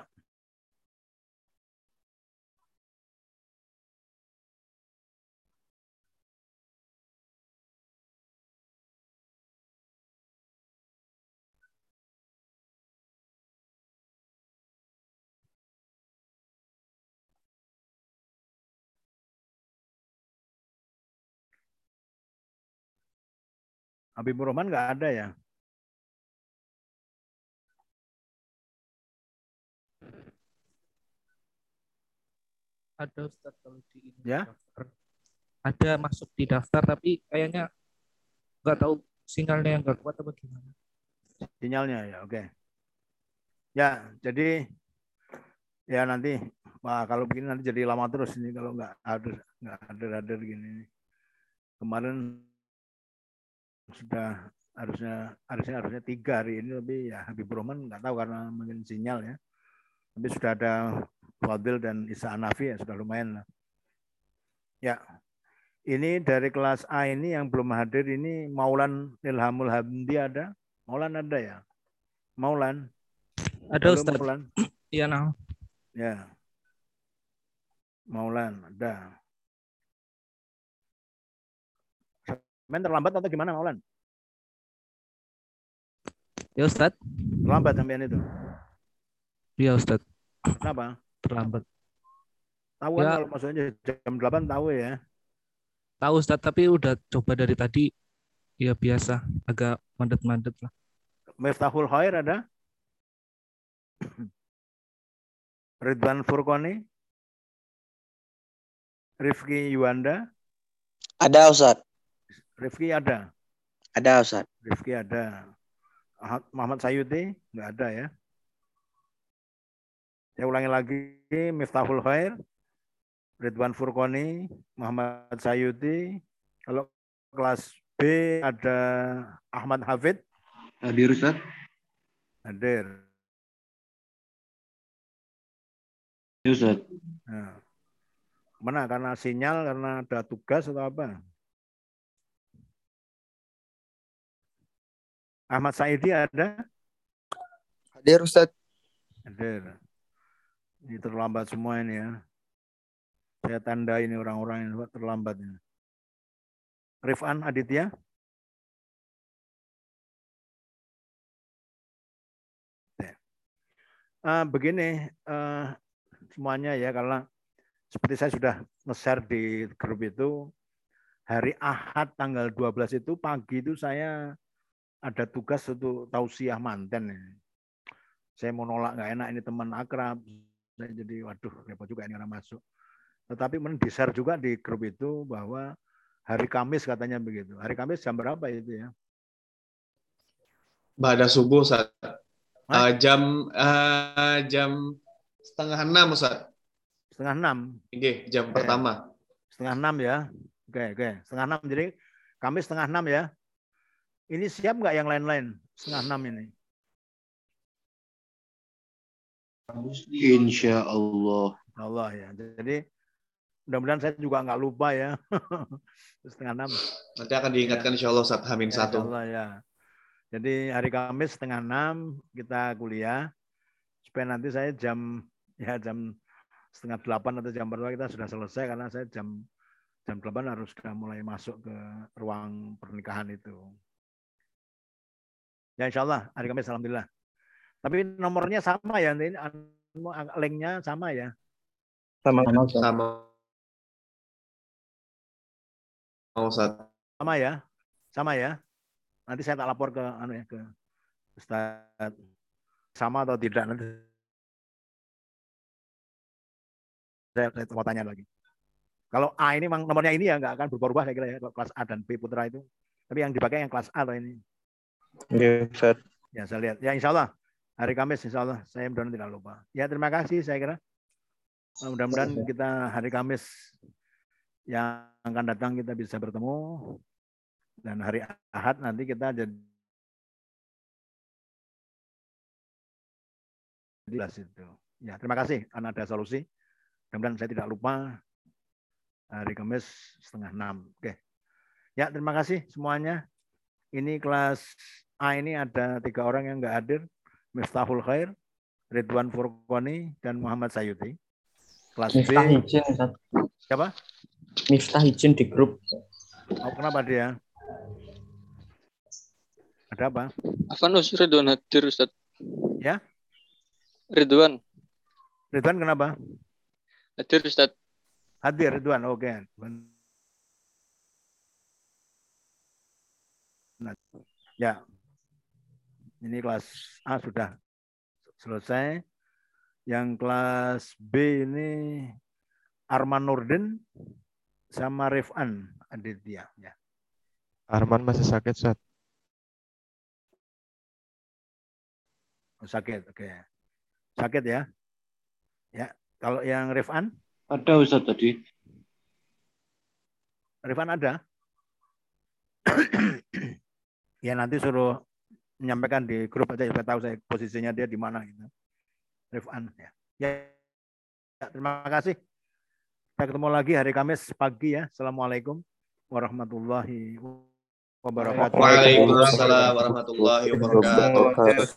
C: Habibur Rahman nggak ada ya?
G: Ada Ustaz kalau di ini
C: Ya?
G: daftar. Ada masuk di daftar tapi kayaknya nggak tahu sinyalnya yang nggak kuat apa gimana.
C: Sinyalnya ya, oke. Ya, jadi ya nanti wah kalau begini nanti jadi lama terus ini kalau nggak ada nggak ada ada gini. Kemarin sudah harusnya harusnya harusnya tiga hari ini tapi ya Habibur Rahman nggak tahu karena mungkin sinyal ya. Tapi sudah ada Fadil dan Isa Anafi ya sudah lumayan lah. Ya, ini dari kelas A ini yang belum hadir ini Maulan Ilhamul Hamdi ada? Maulan ada ya? Maulan.
G: Ada
C: Halo,
G: Ustaz.
C: Maulan.
G: Iya nah.
C: Ya. Maulan ada. Main terlambat atau gimana Maulan?
G: Ya Ustaz.
C: Terlambat sampean itu.
G: Iya Ustaz.
C: Kenapa?
G: Terlambat.
C: Tahu kan
G: Ya.
C: kalau maksudnya jam 8 tahu ya.
G: Tahu Ustaz tapi udah coba dari tadi ya biasa agak mandet-mandet lah.
C: Miftahul Khair ada? Ridwan Furqoni? Rifki Yuanda?
H: Ada Ustaz.
C: Rifki ada?
H: Ada Ustaz.
C: Rifki ada. Ahmad- Muhammad Sayuti? Enggak ada ya. Saya ulangi lagi. Miftahul Khair? Ridwan Furqoni? Muhammad Sayuti? Kalau kelas B ada Ahmad Hafid?
I: Hadir Ustaz.
C: Hadir.
I: Ya Ustaz.
C: Nah. Mana? Karena sinyal, karena ada tugas atau apa? Ahmad Saidi ada?
H: Hadir Ustaz.
C: Hadir. Ini terlambat semua ini ya. Saya tanda ini orang-orang yang terlambat ini. Rifan Aditya? Ya. Eh, begini, eh, semuanya ya, karena seperti saya sudah nge-share di grup itu, hari Ahad tanggal 12 itu pagi itu saya ada tugas untuk tausiah manten. ya. Saya mau nolak nggak enak ini teman akrab. Saya jadi waduh repot juga ini orang masuk. Tetapi di-share juga di grup itu bahwa hari Kamis katanya begitu. Hari Kamis jam berapa itu ya?
D: Pada subuh saat
C: Hah?
D: jam eh, jam setengah enam Ustaz.
C: Setengah enam.
D: Oke, jam
C: Oke.
D: pertama.
C: Setengah enam ya. Oke, oke. Setengah enam. Jadi Kamis setengah enam ya. Ini siap nggak yang lain-lain? Setengah enam ini.
I: Insya Allah.
C: Allah ya. Jadi Mudah-mudahan saya juga nggak lupa ya. [laughs] setengah enam.
D: Nanti akan diingatkan insya Allah saat Hamin
C: Ya,
D: satu.
C: insya Allah, ya. Jadi hari Kamis setengah enam kita kuliah. Supaya nanti saya jam ya jam setengah delapan atau jam berapa kita sudah selesai karena saya jam jam delapan harus sudah mulai masuk ke ruang pernikahan itu. Ya insya Allah hari Kamis alhamdulillah. Tapi nomornya sama ya ini anu, linknya sama ya.
D: Sama. Mau Ustaz.
C: Sama ya, sama ya. Nanti saya tak lapor ke anu ya ke Ustaz sama atau tidak nanti saya, saya mau tanya lagi. Kalau A ini memang nomornya ini ya nggak akan berubah-ubah saya kira ya kelas A dan B putra itu. Tapi yang dipakai yang kelas A atau ini.
H: Iya, Ustaz.
C: Ya saya lihat. Ya insya Allah hari Kamis insya Allah saya mudah-mudahan tidak lupa. Ya terima kasih saya kira. Mudah-mudahan kita hari Kamis yang akan datang kita bisa bertemu dan hari Ahad nanti kita jadi jelas itu. Ya terima kasih karena ada solusi. Mudah-mudahan saya tidak lupa hari Kamis setengah enam. Oke. Ya terima kasih semuanya. Ini kelas A ini ada tiga orang yang nggak hadir. Miftahul Khair, Ridwan Furqani, dan Muhammad Sayuti. Kelas B,
A: Miftah izin, Ustaz.
C: siapa?
A: Miftah izin di grup.
C: Oh, kenapa dia? Ada apa?
J: Avanus Ridwan hadir Ustaz.
C: Ya?
J: Ridwan
C: Ridwan kenapa?
J: hadir Ustaz.
C: Hadir Ridwan, oke. Nah, Ya, ini kelas A sudah selesai. Yang kelas B ini Arman Nurdin sama Rifan Aditya. Ya.
F: Arman masih sakit, Ustaz.
C: Oh, sakit, oke. Sakit ya? Ya, kalau yang Rifan,
I: Ada Ustaz tadi.
C: Rifan ada? [clears throat] ya nanti suruh menyampaikan di grup aja supaya tahu saya posisinya dia di mana gitu. Rifan ya. ya. ya, terima kasih. Kita ketemu lagi hari Kamis pagi ya. Assalamualaikum warahmatullahi wabarakatuh.
D: Waalaikumsalam warahmatullahi wabarakatuh.